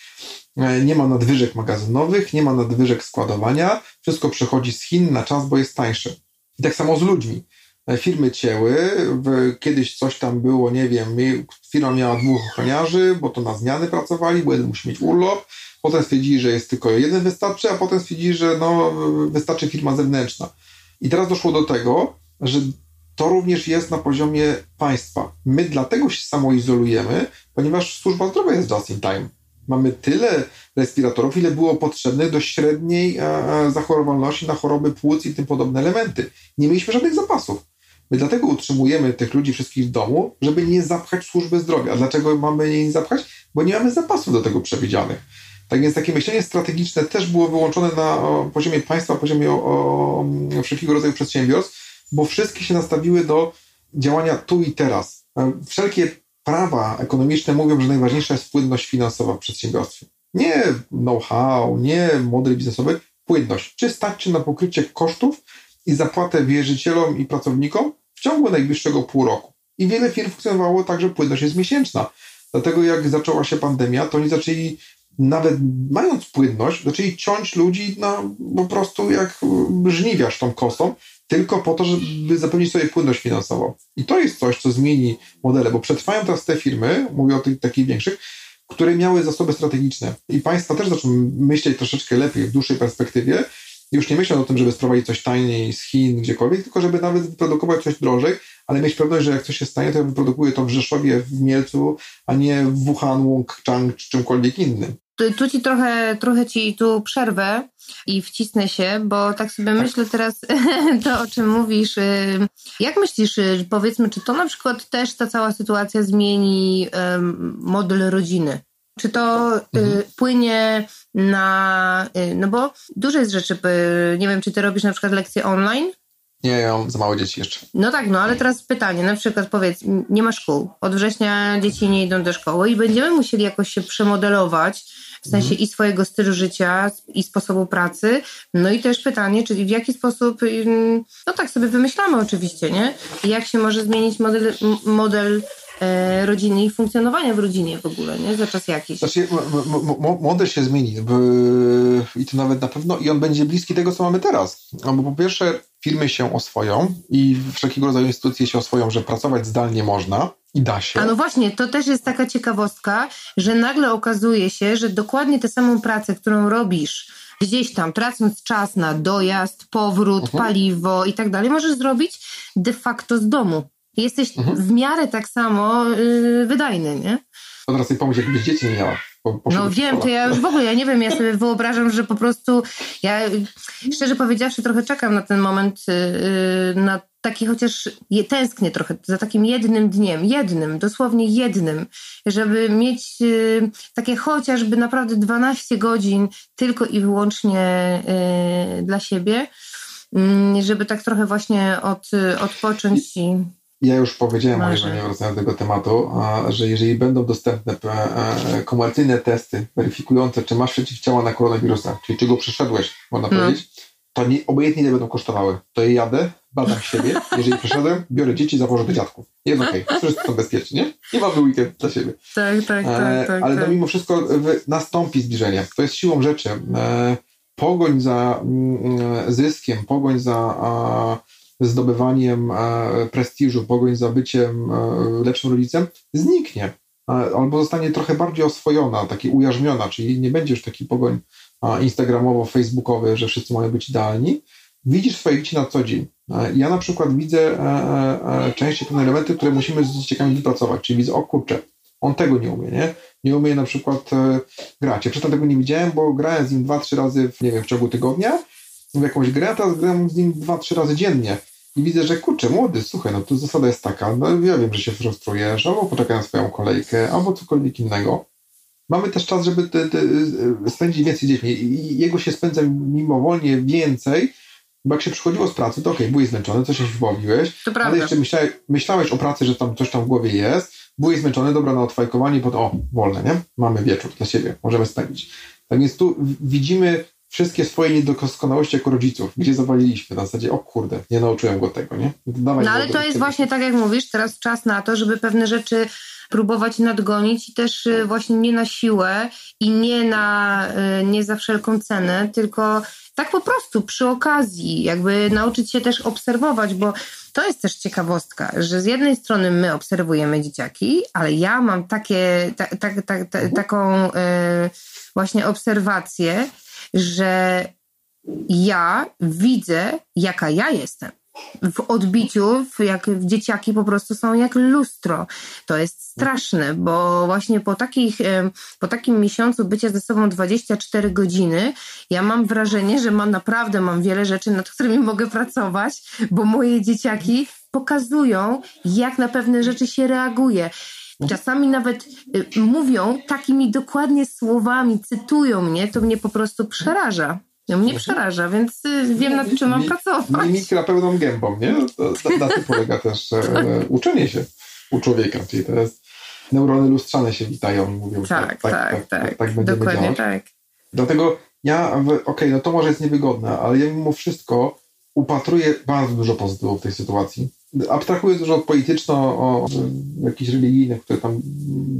e, nie ma nadwyżek magazynowych, nie ma nadwyżek składowania, wszystko przychodzi z Chin na czas, bo jest tańsze. I tak samo z ludźmi. E, firmy cięły, kiedyś coś tam było, nie wiem, firma miała dwóch ochroniarzy, bo to na zmiany pracowali, bo jeden musi mieć urlop, potem stwierdzili, że jest tylko jeden wystarczy, a potem stwierdzili, że no, wystarczy firma zewnętrzna. I teraz doszło do tego, że to również jest na poziomie państwa. My dlatego się samoizolujemy, ponieważ służba zdrowia jest just in time. Mamy tyle respiratorów, ile było potrzebne do średniej e, e, zachorowalności na choroby płuc i tym podobne elementy. Nie mieliśmy żadnych zapasów. My dlatego utrzymujemy tych ludzi wszystkich w domu, żeby nie zapchać służby zdrowia. Dlaczego mamy je nie zapchać? Bo nie mamy zapasów do tego przewidzianych. Tak więc takie myślenie strategiczne też było wyłączone na poziomie państwa, poziomie o, o, wszelkiego rodzaju przedsiębiorstw, bo wszystkie się nastawiły do działania tu i teraz. E, wszelkie prawa ekonomiczne mówią, że najważniejsza jest płynność finansowa w przedsiębiorstwie. Nie know-how, nie model biznesowy, płynność. Czy stać się na pokrycie kosztów i zapłatę wierzycielom i pracownikom w ciągu najbliższego pół roku. I wiele firm funkcjonowało tak, że płynność jest miesięczna. Dlatego jak zaczęła się pandemia, to oni zaczęli nawet mając płynność, zaczęli ciąć ludzi na, po prostu jak żniwiarz tą kosą, tylko po to, żeby zapewnić sobie płynność finansową. I to jest coś, co zmieni modele, bo przetrwają teraz te firmy, mówię o tych takich większych, które miały zasoby strategiczne. I państwa też zaczną myśleć troszeczkę lepiej w dłuższej perspektywie. Już nie myślą o tym, żeby sprowadzić coś taniej z Chin, gdziekolwiek, tylko żeby nawet wyprodukować coś drożej, ale mieć pewność, że jak coś się stanie, to ja wyprodukuję to w Rzeszowie, w Mielcu, a nie w Wuhan, Łąkczang czy czymkolwiek innym. Tu, ci trochę, trochę ci tu przerwę i wcisnę się, bo tak sobie tak. myślę teraz to, o czym mówisz. Y, jak myślisz, y, powiedzmy, czy to na przykład też ta cała sytuacja zmieni model rodziny? Czy to y, mhm. płynie na. No bo dużo jest rzeczy. Nie wiem, czy ty robisz na przykład lekcje online? Nie, ja mam za małe dzieci jeszcze. No tak, no ale teraz pytanie, na przykład powiedz, nie ma szkół, od września dzieci nie idą do szkoły i będziemy musieli jakoś się przemodelować, w sensie mhm. i swojego stylu życia, i sposobu pracy. No i też pytanie, czyli w jaki sposób, no tak sobie wymyślamy oczywiście, nie? Jak się może zmienić model, model e, rodziny i funkcjonowania w rodzinie w ogóle, nie? Za czas jakiś. Znaczy, model się zmieni i to nawet na pewno i on będzie bliski tego, co mamy teraz. No bo po pierwsze firmy się oswoją i wszelkiego rodzaju instytucje się oswoją, że pracować zdalnie można i da się. A no właśnie, to też jest taka ciekawostka, że nagle okazuje się, że dokładnie tę samą pracę, którą robisz gdzieś tam, tracąc czas na dojazd, powrót, mhm. paliwo i tak dalej, możesz zrobić de facto z domu. Jesteś mhm. w miarę tak samo yy, wydajny, nie? To teraz sobie pomyśl, jakbyś dzieci nie miała. No wiem, to ja już w ogóle, ja nie wiem, ja sobie wyobrażam, że po prostu ja szczerze powiedziawszy trochę czekam na ten moment, yy, na taki chociaż je, tęsknię trochę za takim jednym dniem, jednym, dosłownie jednym, żeby mieć yy, takie chociażby naprawdę 12 godzin tylko i wyłącznie dla siebie, mm, żeby tak trochę właśnie od, odpocząć i ja już powiedziałem, nie wracając do tego tematu, że jeżeli będą dostępne e, komercyjne testy weryfikujące, czy masz przeciwciała na koronawirusa, czyli czy go przeszedłeś, można no. powiedzieć, to nie, obojętnie nie będą kosztowały. To je jadę, badam siebie, jeżeli przeszedłem, biorę dzieci, zawożę do dziadków. Jest okej, okay. wszyscy są bezpieczni, nie? Nie mamy weekend dla siebie. Tak, tak, tak. E, tak ale tak. mimo wszystko nastąpi zbliżenie. To jest siłą rzeczy. E, pogoń za mm, zyskiem, pogoń za zdobywaniem e, prestiżu, pogoń za byciem e, lepszym rodzicem zniknie. Albo zostanie trochę bardziej oswojona, taki ujarzmiona, czyli nie będzie już taki pogoń instagramowo-facebookowy, że wszyscy mają być idealni. Widzisz swoje dzieci na co dzień. Ja na przykład widzę e, częściej pewne elementy, które musimy z dzieciakami wypracować, czyli widzę, o kurczę, on tego nie umie, nie? Nie umie na przykład grać. Ja przedtem tego nie widziałem, bo grałem z nim dwa, trzy razy, w, nie wiem, w ciągu tygodnia w jakąś grę, a teraz gram z nim dwa, trzy razy dziennie i widzę, że kurczę, młody, słuchaj, no tu zasada jest taka, no ja wiem, że się frustrujesz, albo poczekaj na swoją kolejkę, albo cokolwiek innego. Mamy też czas, żeby te, te, spędzić więcej dziećmi. I jego się spędza mimowolnie więcej, bo jak się przychodziło z pracy, to okej, okay, byłeś zmęczony, coś się wyłowiłeś, ale jeszcze myślałeś, myślałeś o pracy, że tam coś tam w głowie jest, byłeś zmęczony, dobra, na odfajkowanie, potem o, wolne, nie? Mamy wieczór dla siebie, możemy spędzić. Tak więc tu widzimy wszystkie swoje niedoskonałości jako rodziców, gdzie zawaliliśmy na zasadzie, o kurde, nie nauczyłem go tego, nie? Dawaj no ale to jest właśnie tak, jak mówisz, teraz czas na to, żeby pewne rzeczy próbować nadgonić i też y, właśnie nie na siłę i nie na, y, nie za wszelką cenę, tylko tak po prostu przy okazji, jakby nauczyć się też obserwować, bo to jest też ciekawostka, że z jednej strony my obserwujemy dzieciaki, ale ja mam takie, ta, ta, ta, mhm. taką y, właśnie obserwację, że ja widzę, jaka ja jestem. W odbiciu, jak dzieciaki po prostu są jak lustro. To jest straszne, bo właśnie po, takich, po takim miesiącu bycia ze sobą 24 godziny, ja mam wrażenie, że mam naprawdę mam wiele rzeczy, nad którymi mogę pracować, bo moje dzieciaki pokazują, jak na pewne rzeczy się reaguje. Czasami nawet y, mówią takimi dokładnie słowami, cytują mnie, to mnie po prostu przeraża. No mnie przeraża, więc y, wiem nad czym mam pracować. Mimikra pełną gębą, nie? To, to, na tym polega też e, uczenie się u człowieka, czyli to jest neurony lustrzane się witają i mówią, tak, tak, tak, tak, tak, tak Dokładnie tak. Dlatego ja, okej, okay, no to może jest niewygodne, ale ja mimo wszystko upatruję bardzo dużo pozytywów w tej sytuacji abstrahując już od polityczno, o jakichś religijnych, które tam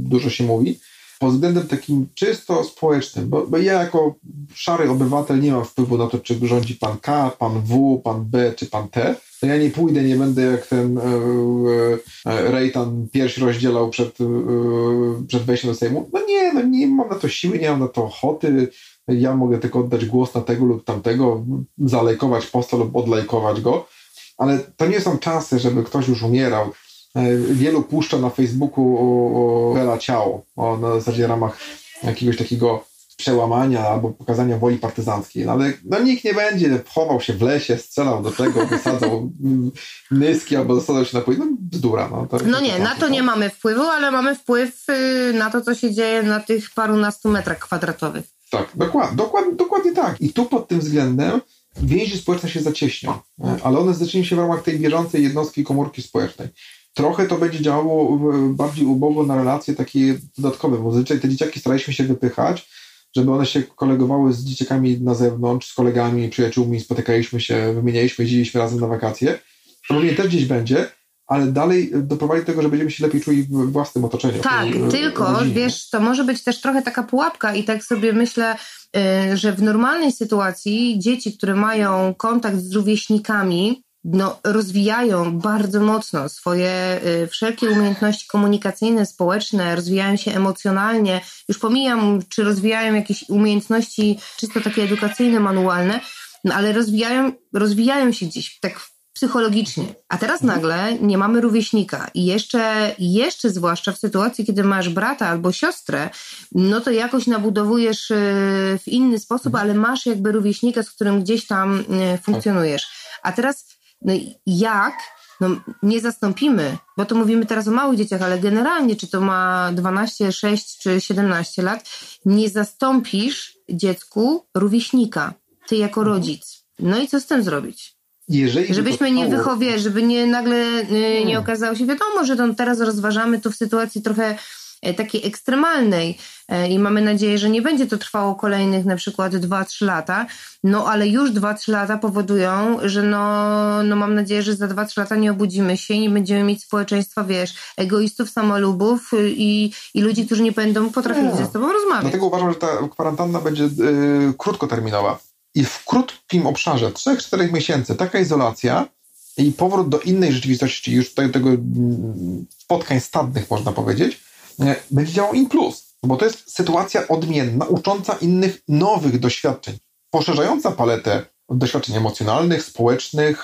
dużo się mówi, pod względem takim czysto społecznym, bo, bo, ja jako szary obywatel nie mam wpływu na to, czy rządzi pan K, pan W, pan B czy pan T, to ja nie pójdę, nie będę jak ten e, e, Rejtan pierś rozdzielał przed, e, przed wejściem do Sejmu. No nie, no nie mam na to siły, nie mam na to ochoty. Ja mogę tylko oddać głos na tego lub tamtego, zalejkować posta lub odlajkować go ale to nie są czasy, żeby ktoś już umierał. E, wielu puszcza na Facebooku Bela Ciało, o, na zasadzie ramach jakiegoś takiego przełamania albo pokazania woli partyzanckiej. No ale no, nikt nie będzie chował się w lesie, strzelał do tego, wysadzał nyski albo zasadzał się na płyt. No bzdura. No, to, no nie, na to nie mamy wpływu, ale mamy wpływ y, na to, co się dzieje na tych parunastu metrach kwadratowych. Tak, dokładnie, dokładnie, dokładnie tak. I tu pod tym względem więzi społeczne się zacieśnią, e, ale one zaczną się w ramach tej bieżącej jednostki komórki społecznej. Trochę to będzie działało bardziej ubogo na relacje takie dodatkowe, bo zazwyczaj te dzieciaki staraliśmy się wypychać, żeby one się kolegowały z dzieciakami na zewnątrz, z kolegami, przyjaciółmi, spotykaliśmy się, wymienialiśmy, jeździliśmy razem na wakacje. To pewnie też gdzieś będzie, ale dalej doprowadzi do tego, że będziemy się lepiej czuli w własnym otoczeniu. Tak, tylko rodzinie. wiesz, to może być też trochę taka pułapka i tak sobie myślę, y, że w normalnej sytuacji dzieci, które mają kontakt z rówieśnikami, no, rozwijają bardzo mocno swoje y, wszelkie umiejętności komunikacyjne, społeczne, rozwijają się emocjonalnie. Już pomijam, czy rozwijają jakieś umiejętności czysto takie edukacyjne, manualne, no, ale rozwijają, rozwijają się gdzieś tak psychologicznie. A teraz mhm. nagle nie mamy rówieśnika i jeszcze, jeszcze zwłaszcza w sytuacji, kiedy masz brata albo siostrę, no to jakoś nabudowujesz y, w inny sposób, mhm. ale masz jakby rówieśnika, z którym gdzieś tam y, funkcjonujesz. A teraz no jak no, nie zastąpimy, bo to mówimy teraz o małych dzieciach, ale generalnie, czy to ma 12, 6 czy 17 lat, nie zastąpisz dziecku rówieśnika, ty jako mhm. rodzic. No i co z tym zrobić? Jeżeli Żebyśmy nie wychowie, żeby nie nagle y, nie okazało się, wiadomo, że to teraz rozważamy to w sytuacji trochę E, takiej ekstremalnej e, i mamy nadzieję, że nie będzie to trwało kolejnych na przykład 2-3 lata, no ale już 2-3 lata powodują, że no, no mam nadzieję, że za 2-3 lata nie obudzimy się i nie będziemy mieć społeczeństwa, wiesz, egoistów, samolubów i, i ludzi, którzy nie będą potrafili nie. ze sobą rozmawiać. Dlatego uważam, że ta kwarantanna będzie yy, krótkoterminowa i w krótkim obszarze 3-4 miesięcy taka izolacja i powrót do innej rzeczywistości, już tutaj tego mm, spotkań stadnych można powiedzieć, będzie działał in plus, bo to jest sytuacja odmienna, ucząca innych nowych doświadczeń, poszerzająca paletę doświadczeń emocjonalnych, społecznych,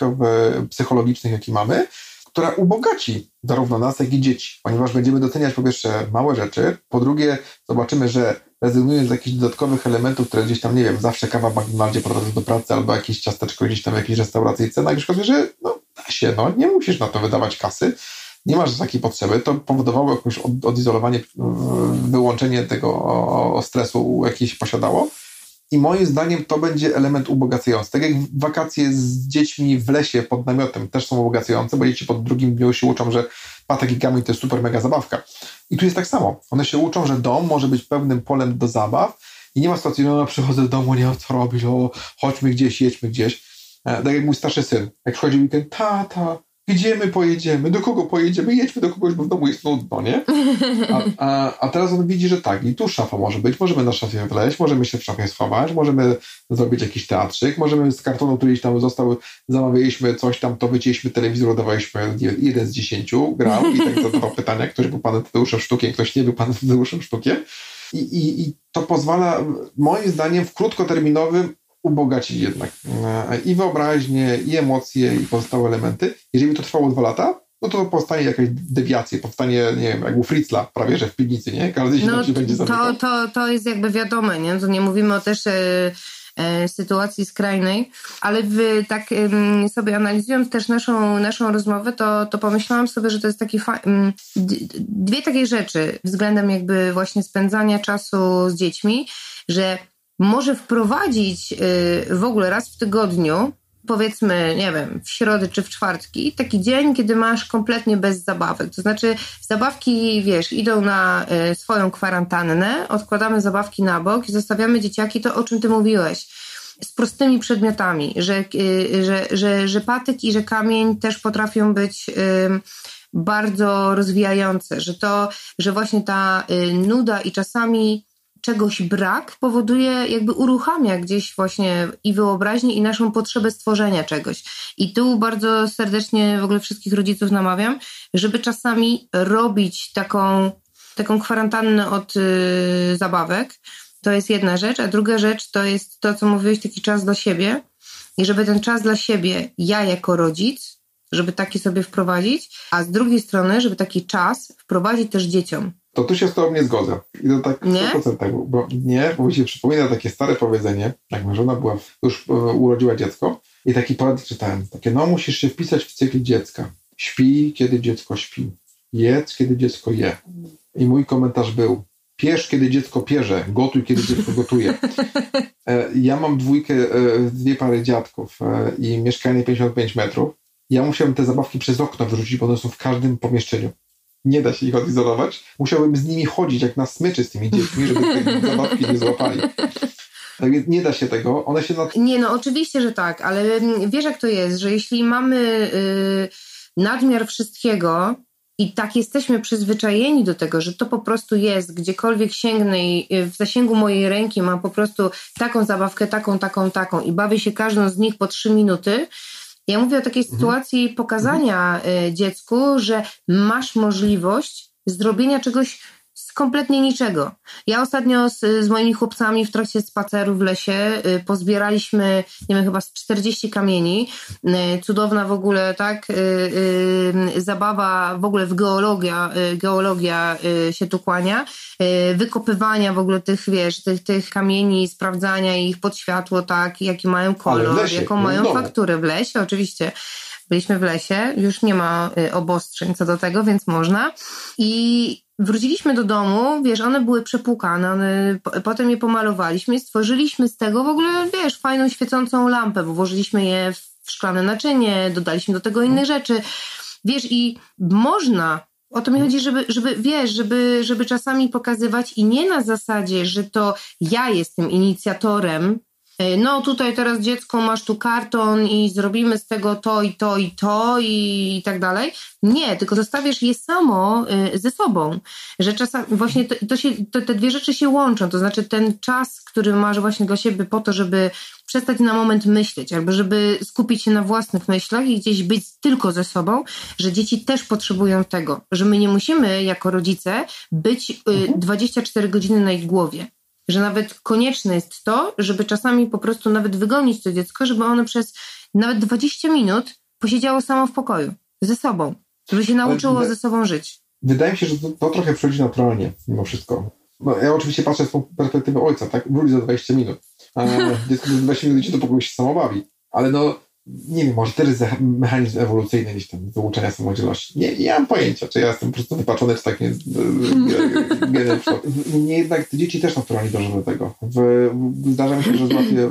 psychologicznych, jakie mamy, która ubogaci zarówno nas, jak i dzieci, ponieważ będziemy doceniać po pierwsze małe rzeczy, po drugie zobaczymy, że rezygnując z jakichś dodatkowych elementów, które gdzieś tam, nie wiem, zawsze kawa w McDonaldzie prowadzi do pracy albo jakieś ciasteczko gdzieś tam w jakiejś restauracji cena, już okazuje, że no, da się, no, nie musisz na to wydawać kasy, nie masz takiej potrzeby, to powodowało jakieś odizolowanie, wyłączenie tego stresu, jaki się posiadało. I moim zdaniem to będzie element ubogacający. Tak jak wakacje z dziećmi w lesie pod namiotem też są ubogacające, bo dzieci pod drugim dniu się uczą, że patek i to jest super mega zabawka. I tu jest tak samo. One się uczą, że dom może być pewnym polem do zabaw i nie ma sytuacji, no przychodzę do domu, nie wiem co robić, o, chodźmy gdzieś, jedźmy gdzieś. E, tak jak mój starszy syn, jak przychodzi weekend, tata, gdzie my pojedziemy, do kogo pojedziemy, jedźmy do kogoś, bo w domu jest nudno, nie? A, a, a, teraz on widzi, że tak, i tu szafa może być, możemy na szafie wleźć, możemy się w szafie schować, możemy zrobić jakiś teatrzyk, możemy z kartonu, który gdzieś tam został, zamawialiśmy coś tam, to wycięliśmy telewizor, dawaliśmy jeden z dziesięciu, grał i tak zadawał pytania, ktoś był panem Tadeuszem Sztukiem, ktoś nie był panem Tadeuszem Sztukiem. I, i, I to pozwala, moim zdaniem, w krótkoterminowym ubogacić jednak e, i wyobraźnię, i emocje, i pozostałe elementy. Jeżeli by to trwało dwa lata, no to powstanie jakaś dewiacja, powstanie, nie wiem, jak u Fritzla, prawie, że w piwnicy, nie? Każdy się no, będzie zamykał. To, to, to jest jakby wiadome, nie? To nie mówimy o też e, sytuacji skrajnej, ale wy, tak sobie analizując też naszą, naszą rozmowę, to, to pomyślałam sobie, że to jest taki dwie takie rzeczy względem jakby właśnie spędzania czasu z dziećmi, że może wprowadzić y, w ogóle raz w tygodniu, powiedzmy, nie wiem, w środę czy w czwartki, taki dzień, kiedy masz kompletnie bez zabawek. To znaczy, zabawki, wiesz, idą na y, swoją kwarantannę, odkładamy zabawki na bok i zostawiamy dzieciaki to, o czym ty mówiłeś. Z prostymi przedmiotami, że, y, że, że, że patyk i że kamień też potrafią być bardzo rozwijające, że to, że właśnie ta nuda i czasami czegoś brak powoduje, jakby uruchamia gdzieś właśnie i wyobraźnię, i naszą potrzebę stworzenia czegoś. I tu bardzo serdecznie w ogóle wszystkich rodziców namawiam, żeby czasami robić taką, taką kwarantannę od y, zabawek. To jest jedna rzecz, a druga rzecz to jest to, co mówiłeś, taki czas dla siebie. I żeby ten czas dla siebie, ja jako rodzic, żeby taki sobie wprowadzić, a z drugiej strony, żeby taki czas wprowadzić też dzieciom to tu się z tobą nie zgodzę. I to tak nie? 100%, bo nie, bo mi się przypomina takie stare powiedzenie, jak moja żona była, już e, urodziła dziecko i taki poradnik czytałem, takie, no musisz się wpisać w cykl dziecka. Śpi, kiedy dziecko śpi. Jedz, kiedy dziecko je. I mój komentarz był, Pierz, kiedy dziecko pierze, gotuj, kiedy dziecko gotuje. E, ja mam dwójkę, e, dwie pary dziadków i mieszkanie 55 metrów. Ja musiałem te zabawki przez okno wyrzucić, bo one są w każdym pomieszczeniu nie da się ich odizolować. Musiałbym z nimi chodzić jak na smyczy z tymi dziećmi, żeby te zabawki nie złapali. Tak więc nie da się tego, one się... Nad... Nie, no oczywiście, że tak, ale wiesz jak to jest, że jeśli mamy... Yy nadmiar wszystkiego i tak jesteśmy przyzwyczajeni do tego, że to po prostu jest, gdziekolwiek sięgnę i w zasięgu mojej ręki mam po prostu taką zabawkę, taką, taką, taką i bawię się każdą z nich po trzy minuty. Ja mówię o takiej mhm. sytuacji pokazania mhm. dziecku, że masz możliwość zrobienia czegoś kompletnie niczego. Ja ostatnio z, z, moimi chłopcami w trakcie spaceru w lesie y, pozbieraliśmy, nie wiem, chyba 40 kamieni. Y, cudowna w ogóle, tak, y, y, zabawa w ogóle w geologia, y, geologia y, się tu kłania. wykopywania w ogóle tych, wiesz, tych, tych kamieni, sprawdzania ich pod światło, tak, jaki mają kolor, lesie, jaką mają fakturę w lesie, oczywiście byliśmy w lesie, już nie ma obostrzeń co do tego, więc można. I Wróciliśmy do domu, wiesz, one były przepłukane, one, potem je pomalowaliśmy i stworzyliśmy z tego w ogóle, wiesz, fajną świecącą lampę, bo włożyliśmy je w szklane naczynie, dodaliśmy do tego inne rzeczy. Wiesz, i można o to mi chodzi, żeby, żeby wiesz, żeby, żeby czasami pokazywać i nie na zasadzie, że to ja jestem inicjatorem no tutaj teraz dziecko masz tu karton i zrobimy z tego to i to i to i, tak dalej. Nie, tylko zostawiasz je samo e, ze sobą, że czasami właśnie to, to się, to, te dwie rzeczy się łączą, to znaczy ten czas, który masz właśnie dla siebie po to, żeby przestać na moment myśleć, albo żeby skupić się na własnych myślach i gdzieś być tylko ze sobą, że dzieci też potrzebują tego, że my nie musimy jako rodzice być 24 e, godziny na ich głowie że nawet konieczne jest to, żeby czasami po prostu nawet wygonić to dziecko, żeby ono przez nawet 20 minut posiedziało samo w pokoju, ze sobą, żeby się nauczyło ze sobą żyć. Wydaje mi się, że to, to trochę przychodzi naturalnie mimo wszystko. No, ja oczywiście patrzę z perspektywy ojca, tak? Wróci za 20 minut. A dziecko za 20 minut idzie do pokoju się samo bawi. Ale no, nie wiem, może też jest mechanizm ewolucyjny gdzieś tam wyuczenia samodzielności. Nie, nie mam pojęcia, czy ja jestem po prostu wypaczony, czy tak nie genem Nie jednak dzieci też naturalnie dążą do tego. W, zdarza mi się, że złapię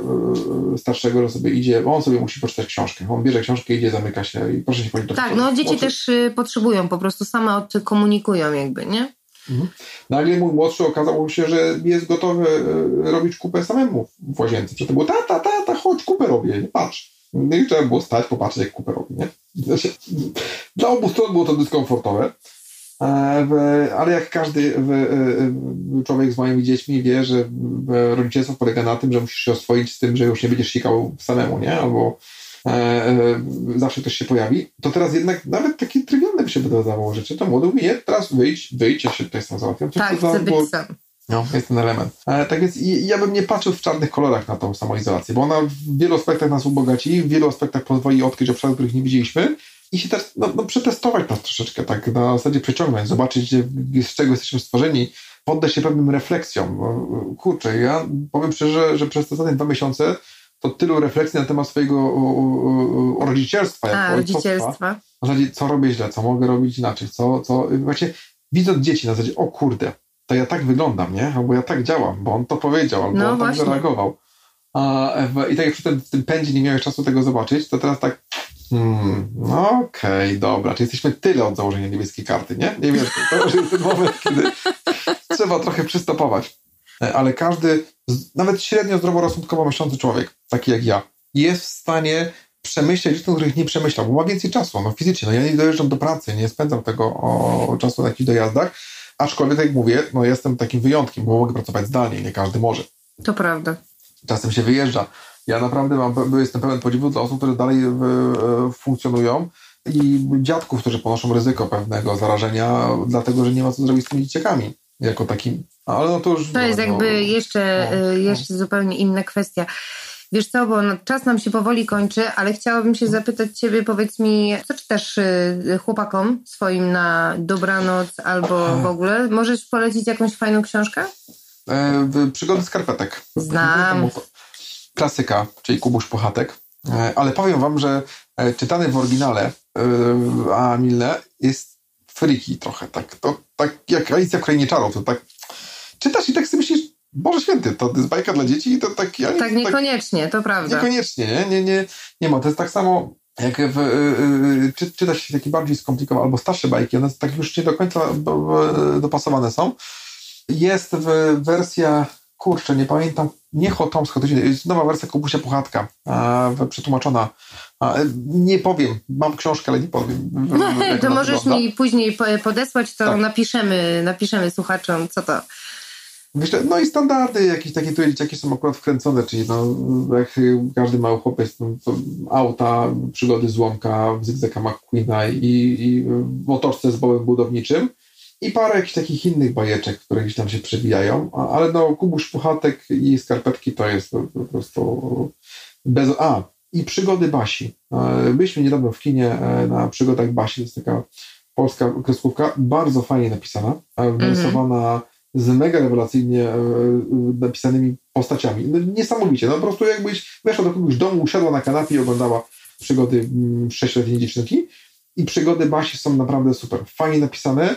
e, starszego, że sobie idzie, on sobie musi poczytać książkę. On bierze książkę, idzie, zamyka się i proszę się powiedzieć. Tak, no dzieci oczy. też y, potrzebują, po prostu same od komunikują jakby, nie? Mhm. Nagle mój młodszy okazał się, że jest gotowy e, robić kupę samemu w łazience. Przedtem było, tata, tata, chodź, kupę robię, patrz. No i trzeba było stać, popatrzeć, jak kupę robi, nie? Znaczy, dla obu stron było to dyskomfortowe, e, ale jak każdy e, człowiek z moimi dziećmi wie, że rodzicielstwo polega na tym, że musisz się oswoić z tym, że już nie będziesz sikał samemu, nie? Albo e, zawsze ktoś się pojawi, to teraz jednak nawet takie trywialne by się wydawało rzeczy, to młody mówi, nie, teraz wyjdź, wyjdź, ja się tutaj sam załatwiam. Tak, chcę być sam. No, jest ten element. E, tak więc ja bym nie patrzył w czarnych kolorach na tą samoizolację, bo ona w wielu aspektach nas ubogaci, w wielu aspektach pozwoli odkryć obszary, których nie widzieliśmy i się też no, no, przetestować nas troszeczkę, tak na zasadzie przeciągnąć, zobaczyć, z czego jesteśmy stworzeni, poddać się pewnym refleksjom. Kurczę, ja powiem szczerze, że przez te ostatnie dwa miesiące to tylu refleksji na temat swojego o, o, rodzicielstwa, A, rodzicielstwa. W zasadzie, co robię źle, co mogę robić inaczej, co, co właśnie widząc dzieci na zasadzie, o kurde, to ja tak wyglądam, nie? Albo ja tak działam, bo on to powiedział, albo no on tak zareagował. A, I tak jak przy tym, w tym pędzie nie miałeś czasu tego zobaczyć, to teraz tak hmm, no okej, okay, dobra, czy jesteśmy tyle od założenia niebieskiej karty, nie? Nie wiem, to już jest ten moment, kiedy trzeba trochę przystopować. E, ale każdy, nawet średnio zdroworozsądkowo myślący człowiek, taki jak ja, jest w stanie przemyśleć rzeczy, których nie przemyślał, bo ma więcej czasu, no fizycznie. No ja nie dojeżdżam do pracy, nie spędzam tego o, czasu na jakichś dojazdach, Aczkolwiek, jak mówię, no jestem takim wyjątkiem, bo mogę pracować zdalnie, nie każdy może. To prawda. Czasem się wyjeżdża. Ja naprawdę mam, jestem pełen podziwu dla osób, które dalej e, funkcjonują i dziadków, którzy ponoszą ryzyko pewnego zarażenia, dlatego że nie ma co zrobić z tymi dzieciakami jako takim. Ale no to już. To jest no, jakby jeszcze, no, e, jeszcze no. zupełnie inna kwestia. Wiesz co, bo no, czas nam się powoli kończy, ale chciałabym się zapytać Ciebie, powiedz mi, co czytasz y, chłopakom swoim na dobranoc albo w ogóle? Możesz polecić jakąś fajną książkę? E, przygody skarpetek. Znam. Klasyka, czyli Kubuś Puchatek. E, ale powiem Wam, że e, czytany w oryginale e, a Milne jest freaky trochę, tak, to, tak jak Alicja w Krainie Czarów, to tak czytasz i tak sobie myślisz, Boże Święty, to jest bajka dla dzieci i to tak... Ja tak, tak niekoniecznie, tak, to prawda. Niekoniecznie, nie? Nie, nie, nie ma. To jest tak samo jak w, yy, czy, czyta się takie bardziej skomplikowane albo starsze bajki, one tak już nie do końca do, dopasowane są. Jest w, wersja kurczę, nie pamiętam, nie Chotomska, to jest nowa wersja Kubusia Puchatka, przetłumaczona. Nie powiem, mam książkę, ale nie powiem. to możesz wygląda. mi później podesłać, to tak. napiszemy, napiszemy słuchaczom, co to. No i standardy jakieś takie tu dzieciaki są akurat wkręcone, czyli no, jak każdy mały chłopiec, to auta, przygody złomka, Zygzaka McQueena i, i w otoczce z bołem budowniczym i parę jakichś takich innych bajeczek, które gdzieś tam się przewijają, ale no Kubusz Puchatek i skarpetki to jest po, prostu bez... A, i przygody Basi. E, byliśmy niedawno w kinie e, na przygodach Basi, to jest taka polska kreskówka, bardzo fajnie napisana, e, narysowana z mega rewelacyjnie napisanymi postaciami. No, niesamowicie, no po prostu jakbyś weszła do kogoś domu, usiadła na kanapie i oglądała przygody mm, sześcioletniej dziewczynki i przygody Basi są naprawdę super, fajnie napisane,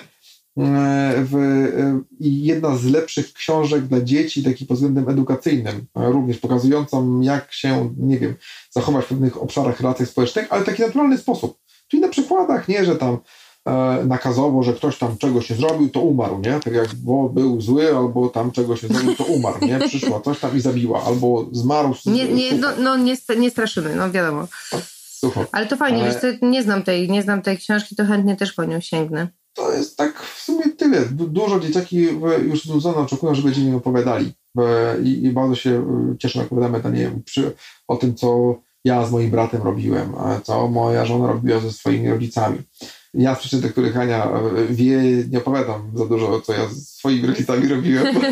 E, e, i jedna z lepszych książek dla dzieci, taki pod względem edukacyjnym, również pokazującą, jak się, nie wiem, zachować w pewnych obszarach relacji społecznych, ale w taki naturalny sposób. Czyli na przykładach, nie, że tam e, nakazowo, że ktoś tam czegoś nie zrobił, to umarł, nie? Tak jak bo był zły, albo tam czegoś nie zrobił, to umarł, nie? Przyszła coś tam i zabiła, albo zmarł. Z, nie, nie, no, no nie, nie straszymy, no wiadomo. Słucham. Ale to fajnie, ale... wiesz, nie znam tej, nie znam tej książki, to chętnie też po nią sięgnę to jest tak w sumie tyle. dużo dzieciaki już znudzone oczekują, że będziemy opowiadali. I, I, bardzo się e, cieszę, jak opowiadamy nie wiem, przy, o tym, co ja z moim bratem robiłem, co moja żona robiła ze swoimi rodzicami. Ja z przyczyn, do których Ania e, wie, nie opowiadam za dużo, co ja z swoimi rodzicami robiłem,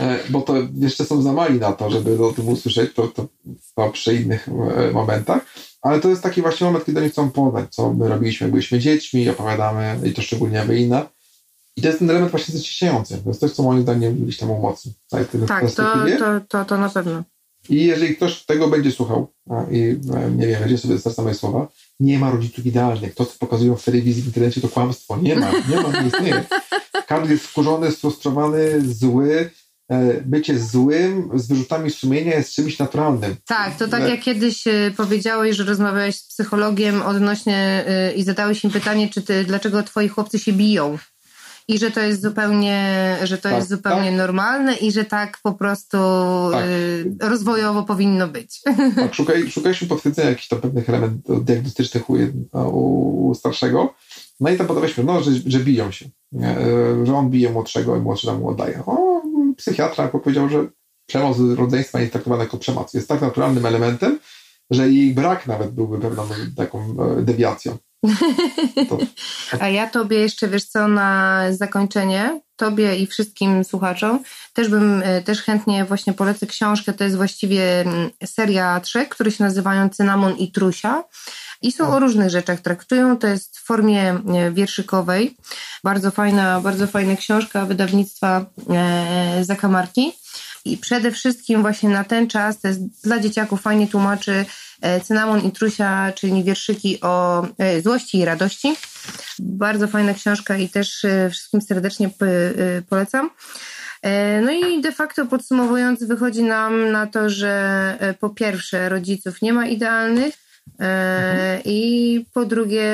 e, bo to jeszcze są za mali na to, żeby o tym usłyszeć, to, to, to przy innych momentach. Ale to jest taki właśnie moment, kiedy oni chcą poznać, co my robiliśmy, jak byliśmy dziećmi, opowiadamy i to szczególnie Ewelina. I to jest ten element właśnie zacieśniający. To jest coś, co moim zdaniem gdzieś tam umocni. Tak, to, to, to, to na pewno. I jeżeli ktoś tego będzie słuchał i nie wiem, będzie sobie dostać moje słowa, nie ma rodziców idealnych. To, co pokazują w telewizji, w internecie, to kłamstwo. Nie ma, nie ma, nie istnieje. Każdy jest wkurzony, sfrustrowany, zły, E, bycie złym z wyrzutami sumienia jest czymś naturalnym. Tak, to tak jak kiedyś e, powiedziałeś, że rozmawiałeś z psychologiem odnośnie e, i zadałeś im pytanie, czy ty, dlaczego twoi chłopcy się biją. I że to jest zupełnie, że to tak, jest zupełnie tak. normalne i że tak po prostu tak. rozwojowo powinno być. Tak, szukaj, szukaliśmy potwierdzenia jakichś tam pewnych elementów diagnostycznych u, u, starszego. No i tam podawaliśmy, no, że, że biją się. Że on bije młodszego i młodszy nam mu oddaje. O, psychiatra powiedział, że przemoc rodzeństwa nie jest traktowana jako przemoc. Jest tak naturalnym elementem, że jej brak nawet byłby pewną taką e, dewiacją. To... A ja tobie jeszcze, wiesz co, na zakończenie, tobie i wszystkim słuchaczom, też bym, e, też chętnie właśnie polecę książkę, to jest właściwie mm, seria trzech, które się nazywają Cynamon i Trusia. I są o różnych rzeczach traktują. To jest w formie e, wierszykowej. Bardzo fajna, bardzo fajna książka wydawnictwa e, Zakamarki. I przede wszystkim właśnie na ten czas, to jest dla dzieciaków fajnie tłumaczy Cynamon i Trusia, czyli wierszyki o złości i radości. Bardzo fajna książka i też wszystkim serdecznie polecam. No i de facto podsumowując, wychodzi nam na to, że po pierwsze rodziców nie ma idealnych, E, I po drugie,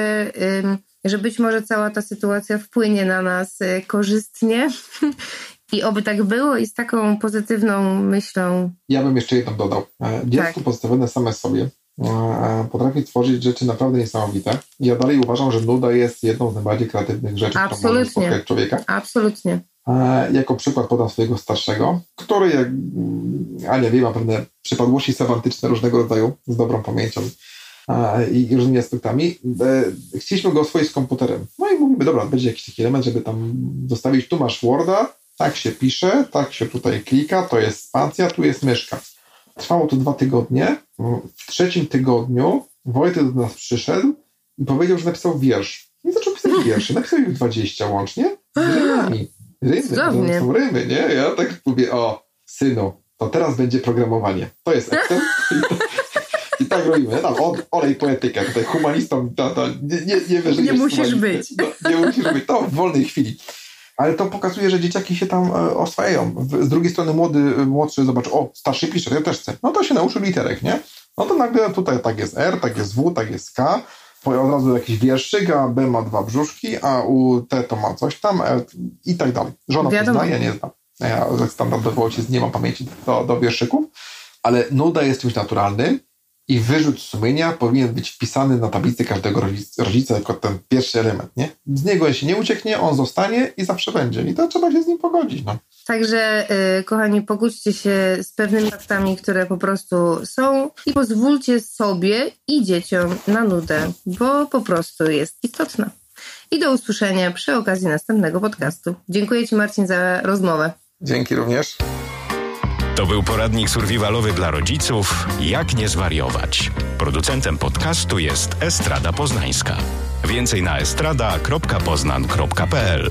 że być może cała ta sytuacja wpłynie na nas e, korzystnie. I oby tak było i z taką pozytywną myślą. Ja bym jeszcze jedną dodał. E, dziecko tak. postawione same sobie potrafi tworzyć rzeczy naprawdę niesamowite. Ja dalej uważam, że nuda jest jedną z najbardziej kreatywnych rzeczy, Absolutnie. które może spotkać człowieka. Absolutnie. Jako przykład podam swojego starszego, który, jak Ania wie, ma pewne przypadłości semantyczne różnego rodzaju z dobrą pamięcią i różnymi aspektami. E, chcieliśmy go oswoić z komputerem. No i mówimy, dobra, będzie jakiś taki element, żeby tam zostawić, tu masz Worda, tak się pisze, tak się tutaj klika, to jest spacja, tu jest myszka. Trwało to dwa tygodnie. W trzecim tygodniu Wojtek do nas przyszedł i powiedział, że napisał wiersz. I zaczął pisać wiersze. Napisał ich 20 łącznie z rymami. Rymy, są rymy, nie? Ja tak mówię, o, synu, to teraz będzie programowanie. To jest Excel. I tak robimy. Tam, olej poetykę. Tutaj humanistą to, to nie, nie, nie, nie musisz być. No, nie musisz być. To w wolnej chwili. Ale to pokazuje, że dzieciaki się tam e, oswajają. Z drugiej strony młody, młodszy zobacz, o, starszy pisze, ja też chcę. No to się nauczył literek, nie? No to nagle tutaj tak jest R, tak jest W, tak jest K. Od razu jakiś wierszyk, a B ma dwa brzuszki, a u T to ma coś tam e, i tak dalej. Żona Wiadomo. poznaje, nie zna. Ja standardowo nie mam pamięci do, do wierszyków, ale nuda jest czymś naturalnym i wyrzut sumienia powinien być wpisany na tablicy każdego rodzica jako ten pierwszy element, nie? Z niego się nie ucieknie, on zostanie i zawsze będzie. I to trzeba się z nim pogodzić, no. Także, yy, kochani, pogódźcie się z pewnymi faktami, które po prostu są i pozwólcie sobie i dzieciom na nudę, bo po prostu jest istotna. I do usłyszenia przy okazji następnego podcastu. Dziękuję Ci, Marcin, za rozmowę. Dzięki również. To był poradnik survivalowy dla rodziców Jak nie zwariować. Producentem podcastu jest Estrada Poznańska. Więcej na estrada.poznan.pl